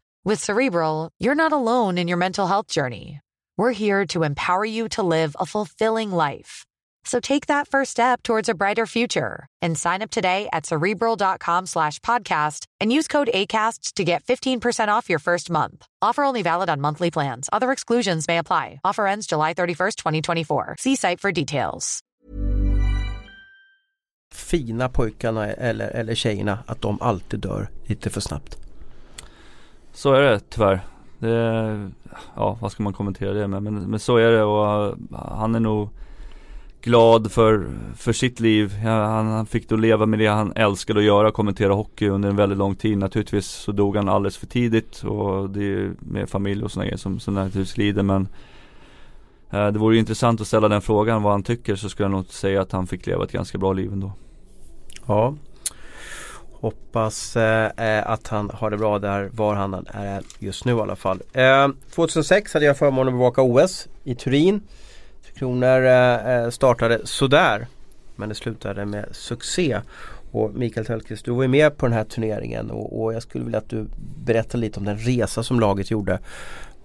With Cerebral, you're not alone in your mental health journey. We're here to empower you to live a fulfilling life. So take that first step towards a brighter future and sign up today at cerebral.com slash podcast and use code ACAST to get 15% off your first month. Offer only valid on monthly plans. Other exclusions may apply. Offer ends July 31st, 2024. See site for details. Fina pojkarna eller, eller tjejerna att de alltid dör lite för snabbt. Så är det tyvärr. Det, ja, vad ska man kommentera det med? Men, men så är det och eh, han är nog glad för, för sitt liv. Han, han, fick då leva med det han älskade att göra, kommentera hockey under en väldigt lång tid. Naturligtvis så dog han alldeles för tidigt och det är med familj och sådana grejer som, som naturligtvis lider men eh, Det vore intressant att ställa den frågan vad han tycker så skulle jag nog säga att han fick leva ett ganska bra liv ändå. Ja Hoppas eh, eh, att han har det bra där var han är just nu i alla fall. Eh, 2006 hade jag förmånen att bevaka OS i Turin. Tre Kronor eh, eh, startade sådär. Men det slutade med succé. Och Mikael Tellqvist, du var ju med på den här turneringen och, och jag skulle vilja att du berättar lite om den resa som laget gjorde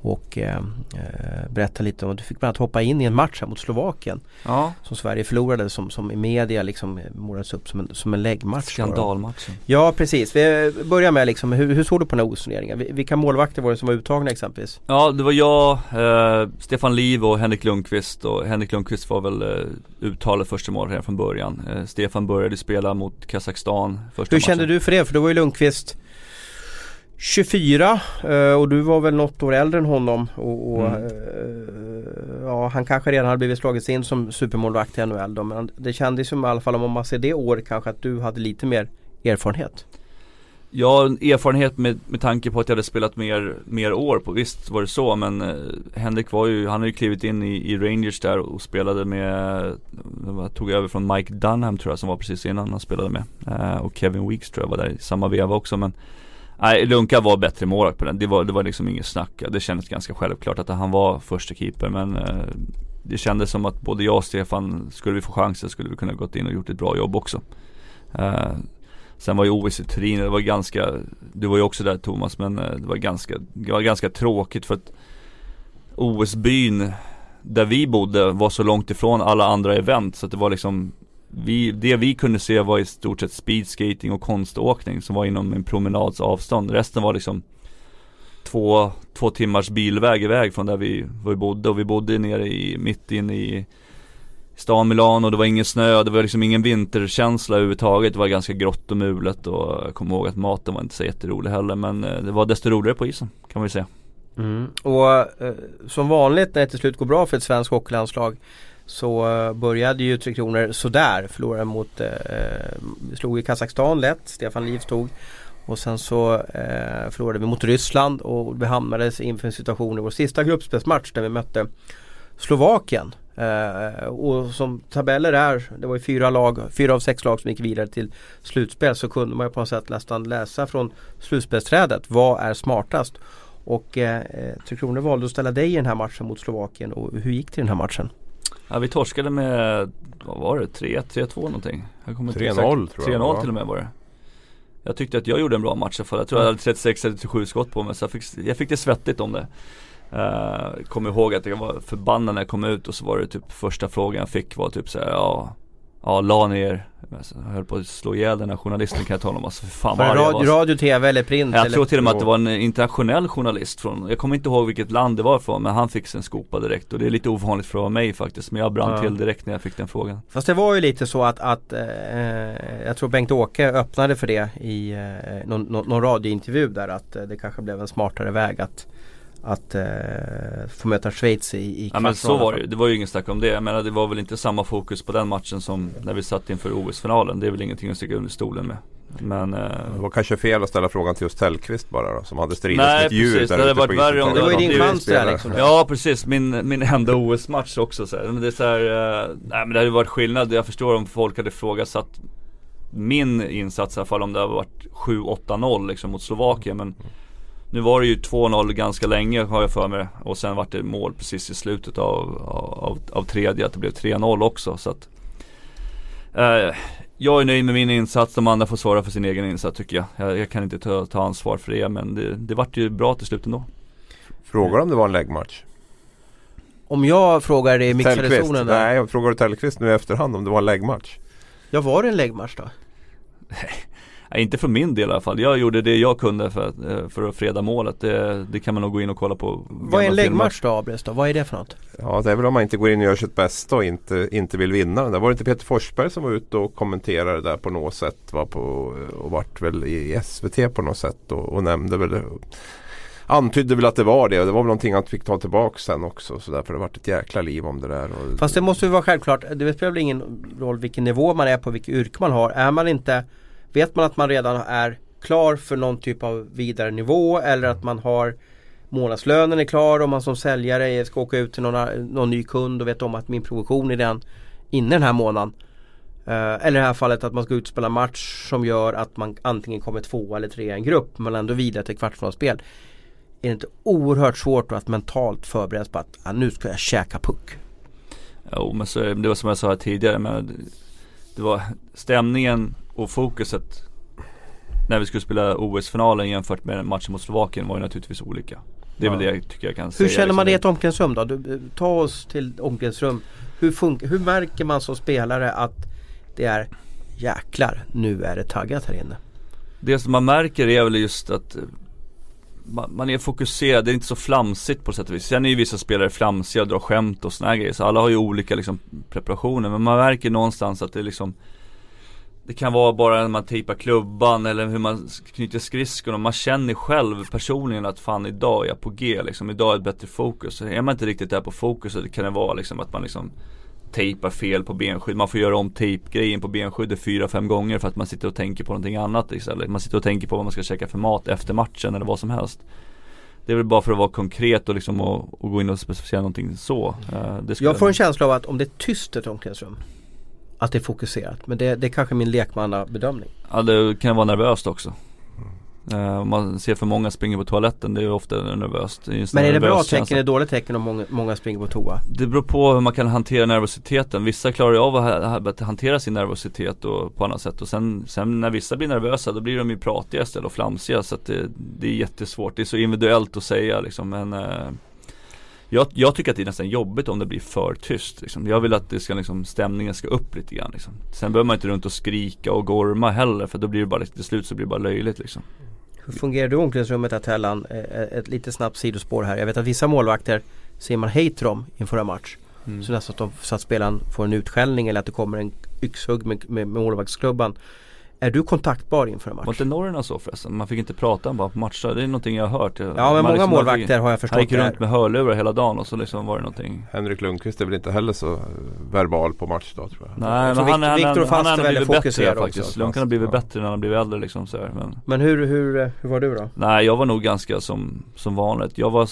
och eh, eh, berätta lite om, du fick bland annat hoppa in i en match här mot Slovakien. Ja. Som Sverige förlorade som, som i media liksom målades upp som en, som en läggmatch. Skandalmatchen. Ja precis, vi börjar med liksom, hur, hur såg du på den här OS-turneringen? Vilka målvakter var det som var uttagna exempelvis? Ja det var jag, eh, Stefan Liv och Henrik Lundqvist och Henrik Lundqvist var väl eh, uttalet första mål redan från början. Eh, Stefan började spela mot Kazakstan första Hur kände du för det? För då var ju Lundqvist 24 eh, och du var väl något år äldre än honom och, och mm. Eh, ja, han kanske redan hade blivit slagits in som supermålvakt i NHL då, men det kändes som i alla fall om man ser det året kanske att du hade lite mer erfarenhet. Ja, erfarenhet med, med tanke på att jag hade spelat mer, mer år på, visst var det så men eh, Henrik var ju, han hade ju klivit in i, i Rangers där och spelade med, tog över från Mike Dunham tror jag som var precis innan han spelade med. Eh, och Kevin Weeks tror jag var där i samma veva också men Nej, Lunka var bättre målvakt på den. Det var, det var liksom inget snack. Det kändes ganska självklart att han var första keeper men eh, det kändes som att både jag och Stefan, skulle vi få chansen skulle vi kunna gått in och gjort ett bra jobb också. Eh, sen var ju OS i Turin, det var ganska, du var ju också där Thomas, men eh, det var ganska, det var ganska tråkigt för att OS-byn där vi bodde var så långt ifrån alla andra event så att det var liksom vi, det vi kunde se var i stort sett speedskating och konståkning som var inom en promenads avstånd. Resten var liksom två, två timmars bilväg iväg från där vi, vi bodde och vi bodde nere i, mitt inne i stan Milano och det var ingen snö, det var liksom ingen vinterkänsla överhuvudtaget. Det var ganska grått och mulet och jag kommer ihåg att maten var inte så jätterolig heller men eh, det var desto roligare på isen kan man ju säga. Mm. Och eh, som vanligt när det till slut går bra för ett svenskt hockeylandslag så eh, började ju Tre Kronor sådär. Förlorade mot, eh, eh slog i Kazakstan lätt. Stefan Liv tog. Och sen så eh, förlorade vi mot Ryssland och vi hamnades inför en situation i vår sista gruppspelsmatch där vi mötte Slovakien. Eh, och som tabeller är, det var ju fyra, lag, fyra av sex lag som gick vidare till slutspel så kunde man ju på något sätt nästan läsa från slutspelsträdet. Vad är smartast? Och eh, eh Tre Kronor valde att ställa dig i den här matchen mot Slovakien och hur gick det i den här matchen? Ja vi torskade med, vad var det, 3-1, 3-2 någonting. 3-0 tror jag 3-0 till och med var det. Jag tyckte att jag gjorde en bra match för jag tror jag hade 36 eller 37 skott på mig så jag fick, jag fick det svettigt om det. Uh, Kommer ihåg att jag var förbannad när jag kom ut och så var det typ första frågan jag fick var typ såhär, ja Ja, la ner jag höll på att slå ihjäl den här journalisten kan jag tala om alltså, för fan var det radio, radio, tv eller print? Jag eller? tror till och med att det var en internationell journalist från, jag kommer inte ihåg vilket land det var från men han fick en skopa direkt och det är lite ovanligt för att vara mig faktiskt men jag brann ja. till direkt när jag fick den frågan Fast det var ju lite så att, att eh, jag tror Bengt-Åke öppnade för det i eh, någon, någon radiointervju där att eh, det kanske blev en smartare väg att att eh, få möta Schweiz i, i Ja men så var det Det var ju ingen snack om det. Jag menar det var väl inte samma fokus på den matchen som när vi satt inför OS-finalen. Det är väl ingenting att sticka under stolen med. Men eh, Det var kanske fel att ställa frågan till just Tellqvist bara då, som hade stridit som ett djur precis, där det hade varit värre om det var ju din chans där liksom. Ja precis, min, min enda OS-match också så här. Men det är så här, eh, nej men det hade varit skillnad. Jag förstår om folk hade ifrågasatt min insats i alla fall om det hade varit 7-8-0 liksom mot Slovakien. Men nu var det ju 2-0 ganska länge har jag för mig och sen vart det mål precis i slutet av, av, av tredje att det blev 3-0 också så att eh, Jag är nöjd med min insats, de andra får svara för sin egen insats tycker jag. Jag, jag kan inte ta, ta, ansvar för det men det, det vart ju bra till slut ändå. Frågar om det var en läggmatch? Om jag frågar dig i mixade Tellqvist. zonen där. Nej, jag frågar Tellqvist nu i efterhand om det var en läggmatch. Ja var det en läggmatch då? [LAUGHS] Nej, inte för min del i alla fall. Jag gjorde det jag kunde för att, eh, för att freda målet. Det, det kan man nog gå in och kolla på. Vad är en läggmatch då Abres då? Vad är det för något? Ja, det är väl om man inte går in och gör sitt bästa och inte, inte vill vinna där. Var det inte Peter Forsberg som var ute och kommenterade där på något sätt? Var på, och vart väl i SVT på något sätt och, och nämnde väl Antydde väl att det var det och det var väl någonting han fick ta tillbaka sen också. Så därför har det varit ett jäkla liv om det där. Och, Fast det måste ju vara självklart. Det spelar väl ingen roll vilken nivå man är på, vilket yrke man har. Är man inte Vet man att man redan är klar för någon typ av vidare nivå eller att man har månadslönen är klar och man som säljare ska åka ut till någon, någon ny kund och vet om att min provision är den inne den här månaden. Eh, eller i det här fallet att man ska ut och spela match som gör att man antingen kommer två eller tre i en grupp men ändå vidare till kvartsfinalspel. Är det inte oerhört svårt att mentalt förbereda sig på att ah, nu ska jag käka puck? Jo men så, det var som jag sa tidigare men det var stämningen och fokuset när vi skulle spela OS-finalen jämfört med matchen mot Slovakien var ju naturligtvis olika. Det är väl det jag tycker jag kan Hur säga. känner man det i liksom. ett omklädningsrum då? Du, ta oss till omklädningsrum. Hur, hur märker man som spelare att det är jäklar, nu är det taggat här inne? Det som man märker är väl just att eh, man, man är fokuserad, det är inte så flamsigt på sätt och vis. Sen är ju vissa spelare flamsiga och drar skämt och såna här grejer. Så alla har ju olika liksom preparationer. Men man märker någonstans att det är liksom Det kan vara bara när man tejpar klubban eller hur man knyter skridskorna. Man känner själv personligen att fan idag är jag på G liksom. Idag är ett bättre fokus. Är man inte riktigt där på fokus så kan det vara liksom att man liksom tejpar fel på benskydd. Man får göra om tejpgrejen på benskyddet fyra, fem gånger för att man sitter och tänker på någonting annat istället. Man sitter och tänker på vad man ska käka för mat efter matchen eller vad som helst. Det är väl bara för att vara konkret och liksom och, och gå in och specificera någonting så. Eh, Jag får en känsla av att om det är tyst i ett omklädningsrum att det är fokuserat. Men det, det är kanske min lekmannabedömning. Ja det kan vara nervöst också. Om man ser för många springa på toaletten, det är ofta nervöst. Det är Men är det bra tecken, det dåligt tecken om många, många springer på toa? Det beror på hur man kan hantera nervositeten. Vissa klarar ju av att ha- att hantera sin nervositet och på annat sätt. Och sen, sen när vissa blir nervösa då blir de ju pratiga istället och flamsiga. Så att det, det är jättesvårt. Det är så individuellt att säga liksom. Men eh, jag, jag tycker att det är nästan jobbigt om det blir för tyst. Liksom. Jag vill att det ska, liksom, stämningen ska upp lite grann. Liksom. Sen behöver man inte runt och skrika och gorma heller. För då blir det bara, till slut så blir det bara löjligt liksom. Hur fungerar du i omklädningsrummet där Tellan? Eh, Ett lite snabbt sidospår här. Jag vet att vissa målvakter säger man hej till dem inför en match. Mm. Så nästan att, de, så att spelaren får en utskällning eller att det kommer en yxhugg med, med, med målvaktsklubban. Är du kontaktbar inför en Var match? inte Norrarna så förresten? Man fick inte prata bara på matcher. Det är någonting jag har hört. Ja men Man många liksom- målvakter har jag Han förstått gick det runt med hörlurar hela dagen och så liksom var det någonting Henrik Lundqvist är väl inte heller så verbal på matchdag tror jag. Nej men han, han, Victor han, han väldigt blivit bättre också, faktiskt. Lundqvist har blivit ja. bättre när han blivit äldre liksom så här. Men Men hur, hur, hur var du då? Nej jag var nog ganska som, som vanligt. Jag var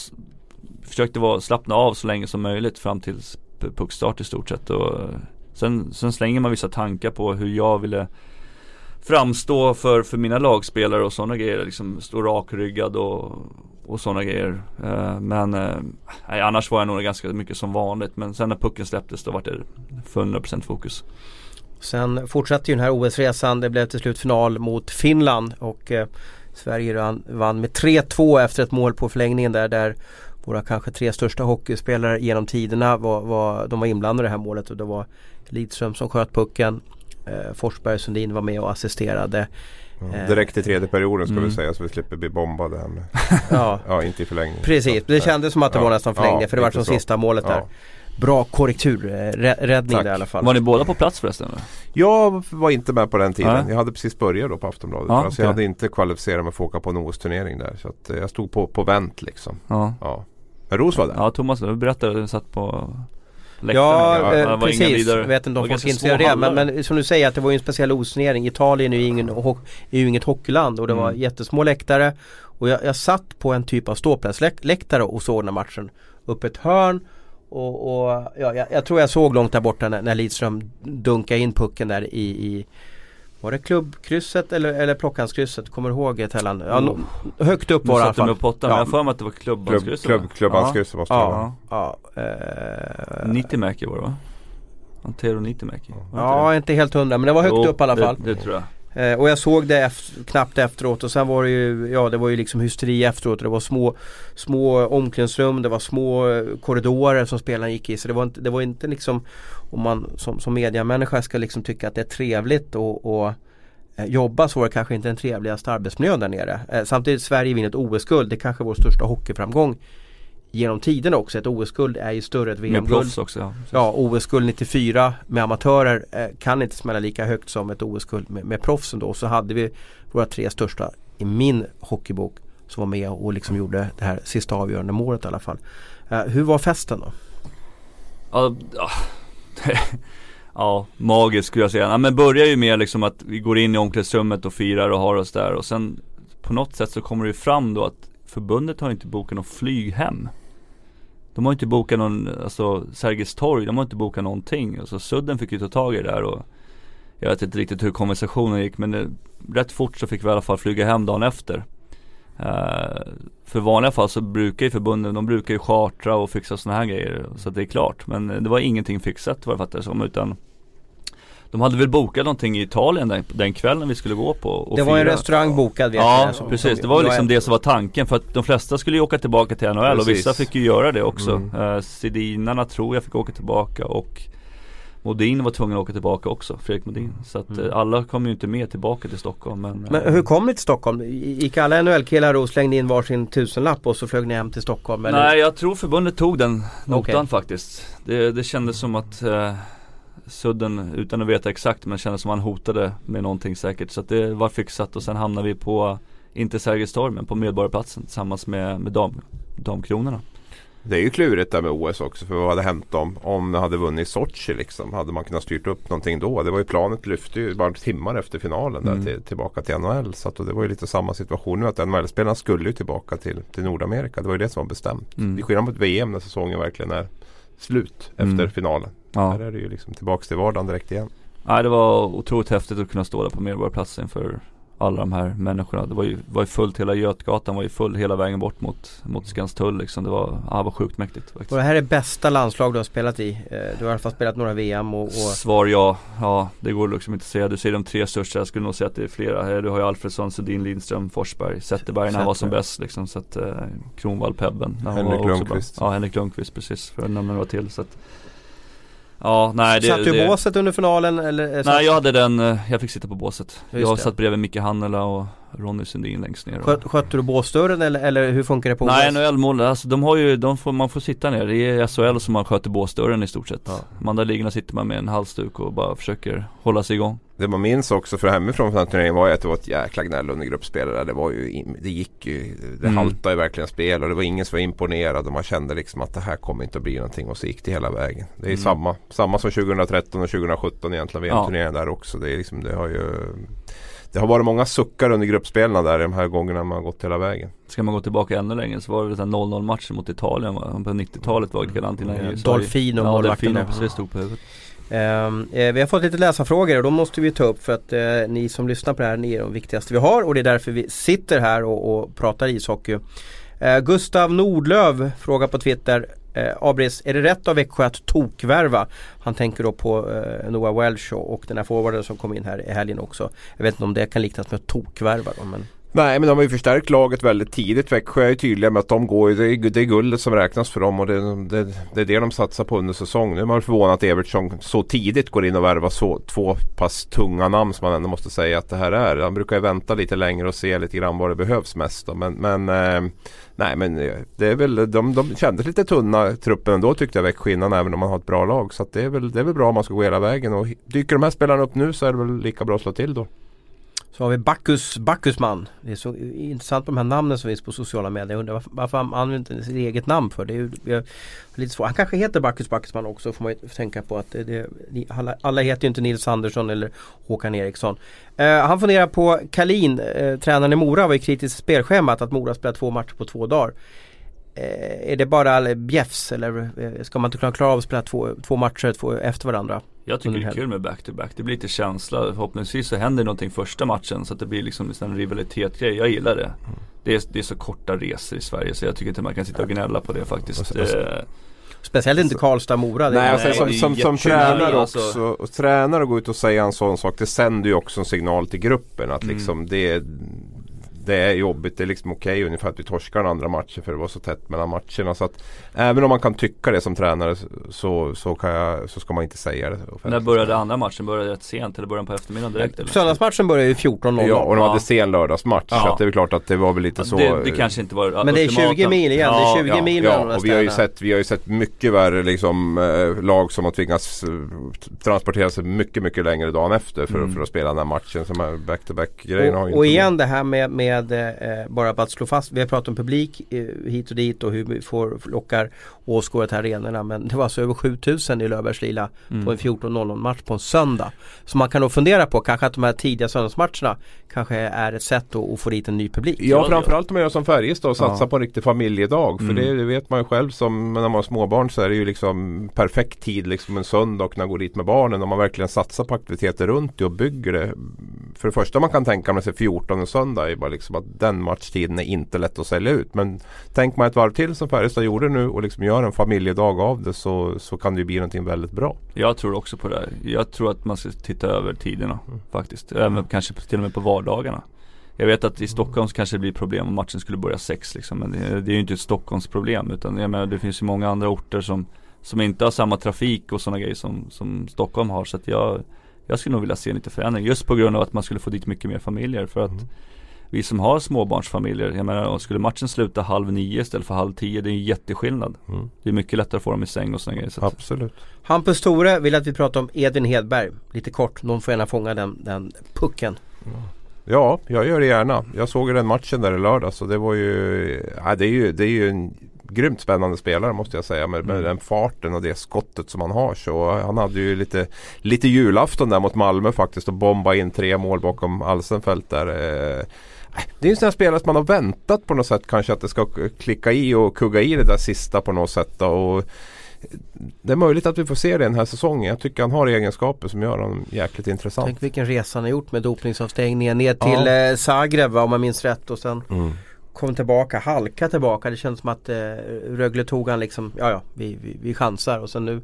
Försökte vara, slappna av så länge som möjligt fram till puckstart i stort sett och sen, sen slänger man vissa tankar på hur jag ville Framstå för, för mina lagspelare och sådana grejer. Liksom stå rakryggad och, och sådana grejer. Eh, men eh, annars var jag nog ganska mycket som vanligt. Men sen när pucken släpptes då var det 100% fokus. Sen fortsatte ju den här OS-resan. Det blev till slut final mot Finland och eh, Sverige vann, vann med 3-2 efter ett mål på förlängningen där, där våra kanske tre största hockeyspelare genom tiderna var, var, de var inblandade i det här målet och det var Lidström som sköt pucken. Eh, Forsberg och Sundin var med och assisterade. Mm. Direkt i tredje perioden ska Mm. vi säga så vi slipper bli bombade här med. [LAUGHS] Ja, Ja inte i förlängning. precis. Det kändes som att det ja. var nästan förlängning Ja, för det var som så. sista målet där. Ja. Bra korrekturräddning Tack. där i alla fall. Var ni båda på plats förresten? Eller? Jag var inte med på den tiden. Nej. Jag hade precis börjat då på Aftonbladet. Ja, jag. så jag okej. hade inte kvalificerat mig för att åka på en OS-turnering där. Så att, eh, jag stod på, på vänt liksom. Ja. Ja. Men Ros var där. Ja Thomas, du berättade, du satt på läktaren. Ja, Ja, eh, var precis. Jag vet inte om var folk av det. Men, men som du säger att det var ju en speciell osturnering. Italien är ju, ingen, är ju inget hockeyland och det var Mm. jättesmå läktare. Och jag, jag satt på en typ av ståplatsläktare och såg den här matchen. Upp ett hörn. Och, och ja, jag, jag tror jag såg långt där borta när, när Lidström dunkade in pucken där i, i var det klubbkrysset eller, eller plockhandskrysset? Kommer du ihåg det Tellan? Ja, no, högt upp var det i alla fall. åttan, men Ja. jag har för mig att det var Klubb, klubbandskrysset klubb, va? klubbandskrysset måste det vara. Ja, Ja, ja. eh, Nittmäki var det va? Antero Nittmäki var det inte Ja, det? inte helt hundra men det var högt Jo, upp i alla det, fall. Det tror jag Eh, och jag såg det efter, knappt efteråt och sen var det ju, ja det var ju liksom hysteri efteråt. Det var små, små omklädningsrum, det var små eh, korridorer som spelarna gick i. Så det var inte, det var inte liksom om man som, som mediamänniska ska liksom tycka att det är trevligt och, och eh, jobba så var det kanske inte den trevligaste arbetsmiljön där nere. Eh, samtidigt Sverige vinner ett OS-guld, det är kanske vår största hockeyframgång genom tiden också. Ett OS-guld är ju större än ett VM-guld. Med proffs också ja. Ja, OS-guld 94 med amatörer eh, kan inte smälla lika högt som ett OS-guld med, med proffsen då. Så hade vi våra tre största i min hockeybok som var med och liksom gjorde det här sista avgörande målet i alla fall. Eh, hur var festen då? Ja, ja. [LAUGHS] ja, magiskt skulle jag säga. Ja, men börjar ju med liksom att vi går in i omklädningsrummet och firar och har oss där och sen på något sätt så kommer det ju fram då att förbundet har inte bokat något flyg hem. De har inte bokat någon, alltså Sergels torg, de har inte bokat någonting. Alltså Sudden fick ju ta tag i det där och jag vet inte riktigt hur konversationen gick men det, rätt fort så fick vi i alla fall flyga hem dagen efter. Uh, för vanliga fall så brukar ju förbunden, de brukar ju chartra och fixa sådana här grejer så att det är klart. Men eh, det var ingenting fixat vad jag fattar det som utan de hade väl bokat någonting i Italien den, den kvällen vi skulle gå på och Det var fira. en restaurang bokad vet Ja jag, precis, det var liksom det som var tanken för att de flesta skulle ju åka tillbaka till NHL och vissa Precis. fick ju göra det också. Mm. Uh, Sedinarna tror jag fick åka tillbaka och Modin var tvungen att åka tillbaka också, Fredrik Modin. Så att eh, alla kom ju inte med tillbaka till Stockholm men, Men eh, hur kom ni till Stockholm? Gick alla NHL-killar och slängde in varsin tusenlapp och så flög ni hem till Stockholm? Eller? Nej jag tror förbundet tog den notan Okej. faktiskt. Det, det kändes som att eh, Sudden, utan att veta exakt, men kändes som han hotade med någonting säkert. Så att det var fixat och sen hamnade vi på, inte Sergels torg men på Medborgarplatsen tillsammans med, med dam, damkronorna. Det är ju klurigt där med OS också för vad hade hänt om, om det hade vunnit Sochi liksom? Hade man kunnat styrt upp någonting då? Det var ju planet lyfte ju bara timmar efter finalen där Mm. till, tillbaka till NHL. Så att, och det var ju lite samma situation nu att NHL-spelarna skulle ju tillbaka till, till Nordamerika. Det var ju det som var bestämt. Mm. Det är skillnad mot VM när säsongen verkligen är slut Mm. efter finalen. Ja. Här är det ju liksom tillbaks till vardagen direkt igen. Nej det var otroligt häftigt att kunna stå där på Medborgarplatsen för alla de här människorna. Det var ju, var ju fullt, hela Götgatan var ju full hela vägen bort mot, mot Skanstull liksom. Det var, ja, det var sjukt mäktigt faktiskt. Och det här är bästa landslag du har spelat i. Eh, Du har i alla fall spelat några VM och, och Svar ja, ja det går liksom inte att säga. Du säger de tre största, jag skulle nog säga att det är flera. Eh, Du har ju Alfredsson, Sundin, Lindström, Forsberg, Zetterberg när han var som bäst liksom. Så att eh, Kronwall, Pebben. Henrik Lundqvist. Ja, Henrik Lundqvist precis, för att nämna några till. Så att, ja, nej det, Satt du det, båset under finalen eller? eh, satt- Nej jag hade den, eh, jag fick sitta på båset. Just jag det. satt bredvid Micke Hannela och Ronny Sundin längst ner. och- Sköt, skötte du båsdörren eller, eller hur funkar det på Nej OS? NHL-mål, alltså de har ju, de får, man får sitta ner. Det är SHL som man sköter båsdörren i stort sett. Ja. De andra ligorna sitter man med en halsduk och bara försöker hålla sig igång. Det man minns också för hemifrån från den här turneringen var ju att det var ett jäkla gnäll under gruppspelare. Det var ju, det gick ju, det Mm. haltade ju verkligen spel och det var ingen som var imponerad och man kände liksom att det här kommer inte att bli någonting och så gick det hela vägen. Det är Mm. samma, samma som 2013 och 2017 egentligen, Ja. VM-turneringen där också. Det är liksom, det har ju det har varit många suckar under gruppspelarna där de här gångerna man har gått hela vägen. Ska man gå tillbaka ännu längre så var det väl den 0-0 matchen mot Italien va? På 90-talet var det likadant innan Mm. Dolfino, Ja, målvakten Dolfino precis stod på huvudet. Ehm, eh, vi har fått lite läsarfrågor och de måste vi ta upp för att eh, ni som lyssnar på det här ni är de viktigaste vi har och det är därför vi sitter här och, och pratar ishockey. Eh, Gustav Nordlöv frågar på Twitter eh, Abris, är det rätt av Växjö att tokvärva? Han tänker då på eh, Noah Welsh och, och den här forwarden som kom in här i helgen också. Jag vet inte om det kan liknas med att tokvärva då, men Nej men de har ju förstärkt laget väldigt tidigt. Växjö är ju tydliga med att de går ju, det är, det är guldet som räknas för dem och det, det, det är det de satsar på under säsong. Nu är man förvånad att Evertsson så tidigt går in och värvar så, två pass tunga namn som man ändå måste säga att det här är. Han brukar ju vänta lite längre och se lite grann vad det behövs mest. Då. Men, men eh, nej men eh, det är väl, de, de kändes lite tunna truppen ändå tyckte jag Växjö innan även om man har ett bra lag. Så att det, är väl, det är väl bra om man ska gå hela vägen och dyker de här spelarna upp nu så är det väl lika bra att slå till då. Så har vi Bacchus, Bacchusman. Det är så intressant med de här namnen som finns på sociala medier. Jag undrar varför, han använder inte sitt eget namn för. Det är ju jag, är lite svårt. Han kanske heter Bacchus Bacchusman också får man ju tänka på att det, det, alla, alla heter ju inte Nils Andersson eller Håkan Eriksson. Eh, han funderar på Kalin, eh, tränaren i Mora var ju kritisk till spelschemat att Mora spelar två matcher på två dagar. Eh, är det bara bjäfs eller eh, ska man inte kunna klara av att spela två, två matcher två efter varandra? Jag tycker det är kul med back-to-back. Det blir lite känsla. Förhoppningsvis så händer någonting första matchen så att det blir liksom en sån rivalitetsgrej. Jag gillar det. Det är, det är så korta resor i Sverige så jag tycker inte man kan sitta och gnälla på det faktiskt. Och så- och så- Eh, Speciellt inte Karlstad-Mora. Nej, alltså, som, som, som tränare alltså. också. Och tränare och gå ut och säga en sån sak. Det sänder ju också en signal till gruppen att Mm. liksom det, det är jobbigt. Det är liksom okej ungefär att vi torskar den andra matchen för det var så tätt mellan matcherna. Så att även om man kan tycka det som tränare så, så, kan jag, så ska man inte säga det. När började andra matchen? Började rätt sent eller började den på eftermiddagen direkt eller? Söndagsmatchen börjar ju 14.00. Ja, och de Ja. hade sen lördagsmatch. Ja. Så att det är väl klart att det var väl lite Ja, så. det, det kanske inte var Men det är ultimata. 20 mil igen, det är 20 mil Ja, och vi har, ju sett, vi har ju sett mycket värre liksom, eh, lag som har tvingats eh, transportera sig mycket, mycket längre dagen efter för, Mm. för att spela den här matchen. Som här back-to-back grejerna har ju Och, och igen det här med, med eh, bara att slå fast, vi har pratat om publik eh, hit och dit och hur vi får lockar åskådare till arenorna men det var alltså över 7000 i Löfbergslila Mm. på en 14.00 match på en söndag. Så man kan nog fundera på kanske att de här tidiga söndagsmatcherna kanske är ett sätt att, att få dit en ny publik. Ja Ja, framförallt om man gör som Färjestad och satsar Ja. på en riktig familjedag. För Mm. det, det vet man ju själv som när man har småbarn så är det ju liksom perfekt tid liksom en söndag och kunna gå dit med barnen. Om man verkligen satsar på aktiviteter runt det och bygger det. För det första man kan tänka sig 14 en söndag är bara liksom att den matchtiden är inte lätt att sälja ut. Men tänk man ett varv till som Färjestad gjorde nu och liksom gör en familjedag av det så, så kan det ju bli någonting väldigt bra. Jag tror också på det. här. Jag tror att man ska titta över tiderna Mm. faktiskt. Även kanske till och med på vardagarna. Jag vet att i Stockholm så kanske det blir problem om matchen skulle börja sex liksom. Men det, det är ju inte ett Stockholmsproblem utan jag menar det finns ju många andra orter som Som inte har samma trafik och sådana grejer som, som Stockholm har. Så att jag Jag skulle nog vilja se lite förändring just på grund av att man skulle få dit mycket mer familjer. För att Mm. vi som har småbarnsfamiljer, jag menar skulle matchen sluta halv nio istället för halv tio, det är en jätteskillnad. Mm. Det är mycket lättare att få dem i säng och sådana grejer. Så Absolut. Hampus Tore vill att vi pratar om Edvin Hedberg. Lite kort, någon får gärna fånga den, den pucken. Ja, jag gör det gärna. Jag såg ju den matchen där i lördags och det var ju, ja, det är ju, det är ju en grymt spännande spelare måste jag säga med, med Mm. den farten och det skottet som han har. Så han hade ju lite, lite julafton där mot Malmö faktiskt och bomba in tre mål bakom Alsenfelt där. Eh, Det är en sån här spelare som man har väntat på något sätt kanske att det ska klicka i och kugga i det där sista på något sätt. Då. Och det är möjligt att vi får se det den här säsongen. Jag tycker han har egenskaper som gör honom jäkligt intressant. Tänk vilken resa han har gjort med dopningsavstängningen ner till Ja. eh, Zagreb va, om jag minns rätt och sen Mm. Kom tillbaka, halka tillbaka. Det känns som att eh, Rögle tog han liksom, ja ja vi, vi, vi chansar och sen nu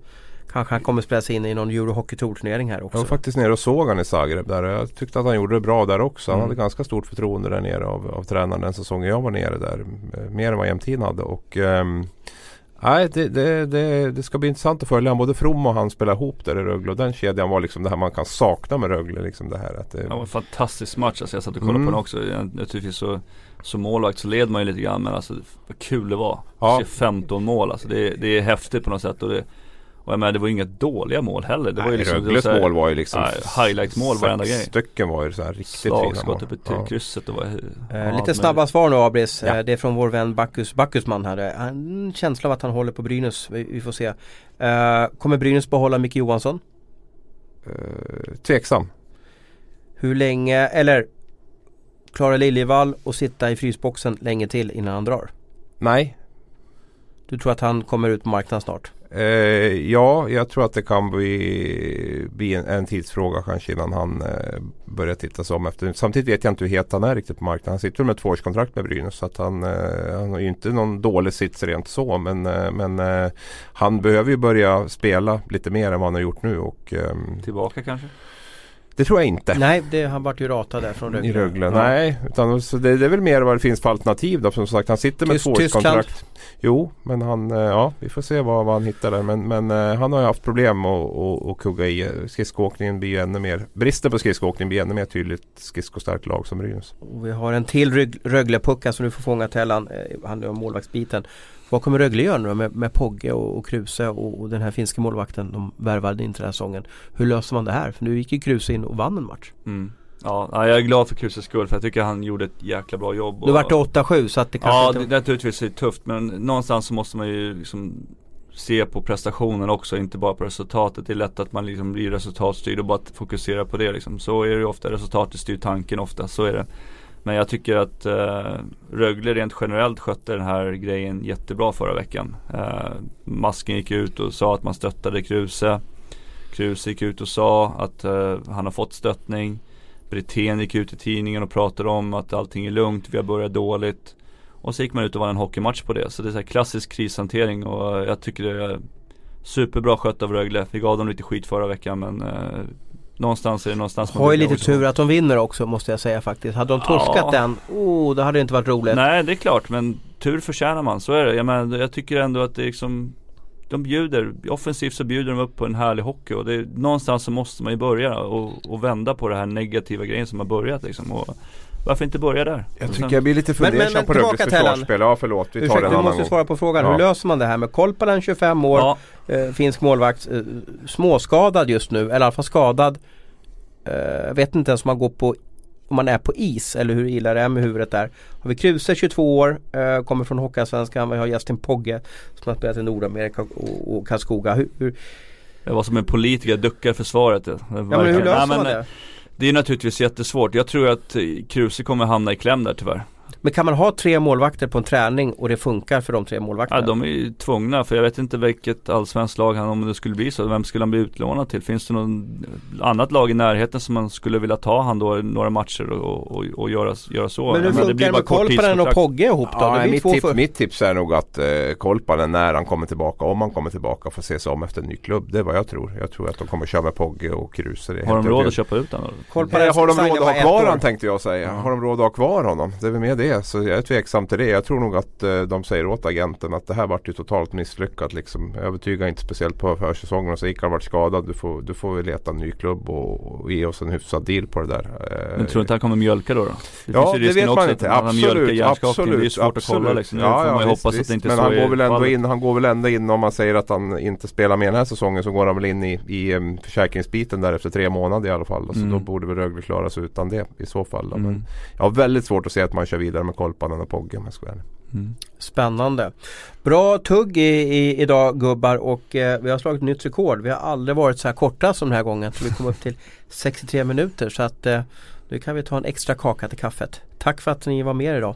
kanske han kommer spela sig in i någon Eurohockey Tour turnering här också. Jag var faktiskt nere och såg han i Zagreb där. Jag tyckte att han gjorde det bra där också. Han Mm. hade ganska stort förtroende där nere av, av tränaren den säsongen jag var nere där. Eh, Mer än vad Jämtin hade. Och, ehm, nej, det, det, det, det ska bli intressant att följa. Både From och han spelar ihop där i Rögle. Och den kedjan var liksom det här man kan sakna med Rögle. Liksom det här att det, Det var en fantastisk match, alltså jag satt och kollade Mm. på den också. Jag, naturligtvis så Som målvakt så led man ju lite grann men alltså vad kul det var. Ja. Se 15 mål alltså det, det är häftigt på något sätt och det Och jag menar det var ju inga dåliga mål heller. Det var ju nej, liksom det var Rögles så här- mål var ju liksom Nej, highlight-mål varenda sex grej. stycken var ju så här riktigt fina mål. Uppe till Ja. krysset och var Eh, lite snabba svar nu Abris. Ja. Eh, det är från vår vän Bacchus, Bacchusman här. Eh, En känsla av att han håller på Brynäs. Vi, vi får se. Eh, kommer Brynäs behålla Micke Johansson? Eh, tveksam. Hur länge, eller klarar Liljevall att sitta i frysboxen länge till innan han drar? Nej, Du tror att han kommer ut på marknaden snart? Eh, ja, jag tror att det kan bli, bli en, en tidsfråga kanske innan han eh, börjar titta sig om efter. Samtidigt vet jag inte hur het han är riktigt på marknaden. Han sitter med ett tvåårskontrakt med Brynäs så att han, eh, han har ju inte någon dålig sits rent så. Men, eh, men eh, han behöver ju börja spela lite mer än vad han har gjort nu och ehm, Tillbaka kanske? Det tror jag inte. Nej, det, han vart ju ratad där från Rögle. I Rögle, Ja. nej. Utan, så det, det är väl mer vad det finns för alternativ då. Som sagt han sitter med Tysk- tvåårskontrakt. Jo, men han, eh, ja vi får se vad, vad han hittar där. Men, men eh, han har ju haft problem att, att, att kugga i. Skridskoåkningen blir ju ännu mer, bristen på skridskoåkning blir ännu mer tydligt skridskostarkt lag som Brynäs. Vi har en till Rög- Röglepucka som du får fånga Tellan. Eh, handlar om målvaktsbiten. Vad kommer Rögle göra nu med, med Pogge och, och Kruse och, och den här finska målvakten de värvade in till den här säsongen? Hur löser man det här? För nu gick ju Kruse in och vann en match. Mm. Ja, ja, jag är glad för Kruses skull för jag tycker han gjorde ett jäkla bra jobb. Nu vart det 8-7 så att det kanske Ja, inte... det, naturligtvis är det tufft men någonstans så måste man ju liksom se på prestationen också, inte bara på resultatet. Det är lätt att man liksom blir resultatstyrd och bara fokuserar på det liksom. Så är det ju ofta, resultatet styr tanken ofta, så är det. Men jag tycker att eh, Rögle rent generellt skötte den här grejen jättebra förra veckan. Eh, Masken gick ut och sa att man stöttade Kruse. Kruse gick ut och sa att eh, han har fått stöttning. Brithén gick ut i tidningen och pratade om att allting är lugnt, vi har börjat dåligt. Och så gick man ut och vann en hockeymatch på det. Så det är så här klassisk krishantering och jag tycker det är superbra skött av Rögle. Vi gav dem lite skit förra veckan men eh, någonstans är det någonstans Har ju lite tur att de vinner också måste jag säga faktiskt. Hade de torskat ja. den, oh, då hade det inte varit roligt. Nej det är klart men tur förtjänar man, så är det. Jag, menar, jag tycker ändå att det är liksom de bjuder, offensivt så bjuder de upp på en härlig hockey och det är, någonstans så måste man ju börja och, och vända på det här negativa grejen som har börjat liksom. Och, varför inte börja där? Jag tycker jag blir lite fundersam på Rögles försvarsspel. Ja förlåt, vi tar Ursäkta, den du måste gång. svara på frågan. Ja. Hur löser man det här med Kolpanen 25 år, ja. eh, finsk målvakt, eh, småskadad just nu, eller i alla fall skadad. Eh, vet inte ens om man går på om man är på is eller hur illa det är med huvudet där. Har vi Kruse 22 år, eh, kommer från Hockeyallsvenskan. Vi har Justin Pogge som har spelat i Nordamerika och, och Karlskoga. Hur, hur... Jag var som en politiker, duckar försvaret. Ja, men hur löser man det? Det är naturligtvis jättesvårt. Jag tror att Kruse kommer hamna i kläm där tyvärr. Men kan man ha tre målvakter på en träning och det funkar för de tre målvakterna? Ja de är ju tvungna för jag vet inte vilket allsvenskt lag han, om det skulle bli så, vem skulle han bli utlånad till? Finns det något annat lag i närheten som man skulle vilja ta han då några matcher och, och, och göra, göra så? Men hur funkar det, med Kolpanen och Pogge ihop då? Ja, mitt, tips, för... mitt tips är nog att eh, Kolpanen när han kommer tillbaka, om han kommer tillbaka, får se sig om efter en ny klubb. Det är vad jag tror. Jag tror att de kommer köra med Pogge och Kruse. Har de råd att köpa ut honom? Har de råd att ha kvar honom tänkte jag säga. Har de råd att ha kvar honom? Det är väl mer det. Så jag är tveksam till det. Jag tror nog att eh, de säger åt agenten att det här vart ju totalt misslyckat. Liksom. Jag övertygar inte speciellt på försäsongen och så gick han vart skadad. Du får, du får leta en ny klubb och, och ge oss en hyfsad deal på det där. Eh, Men tror du inte han kommer mjölka då? då? Det ja det vet man inte. Absolut, absolut. Det är svårt absolut. att kolla liksom. Nu ja, får man ju visst, hoppas visst. att det inte Men så han går, väl ändå in, han går väl ändå in om man säger att han inte spelar med den här säsongen så går han väl in i, i um, försäkringsbiten där efter tre månader i alla fall. Så mm. då borde väl Rögle klara sig utan det i så fall. Mm. Men jag har väldigt svårt att se att man kör vidare med Kolpanen och Pogge om jag ska Mm. Spännande. Bra tugg i, i, idag gubbar och eh, vi har slagit nytt rekord. Vi har aldrig varit så här korta som den här gången. Så vi kom upp till [LAUGHS] 63 minuter så att eh, nu kan vi ta en extra kaka till kaffet. Tack för att ni var med idag.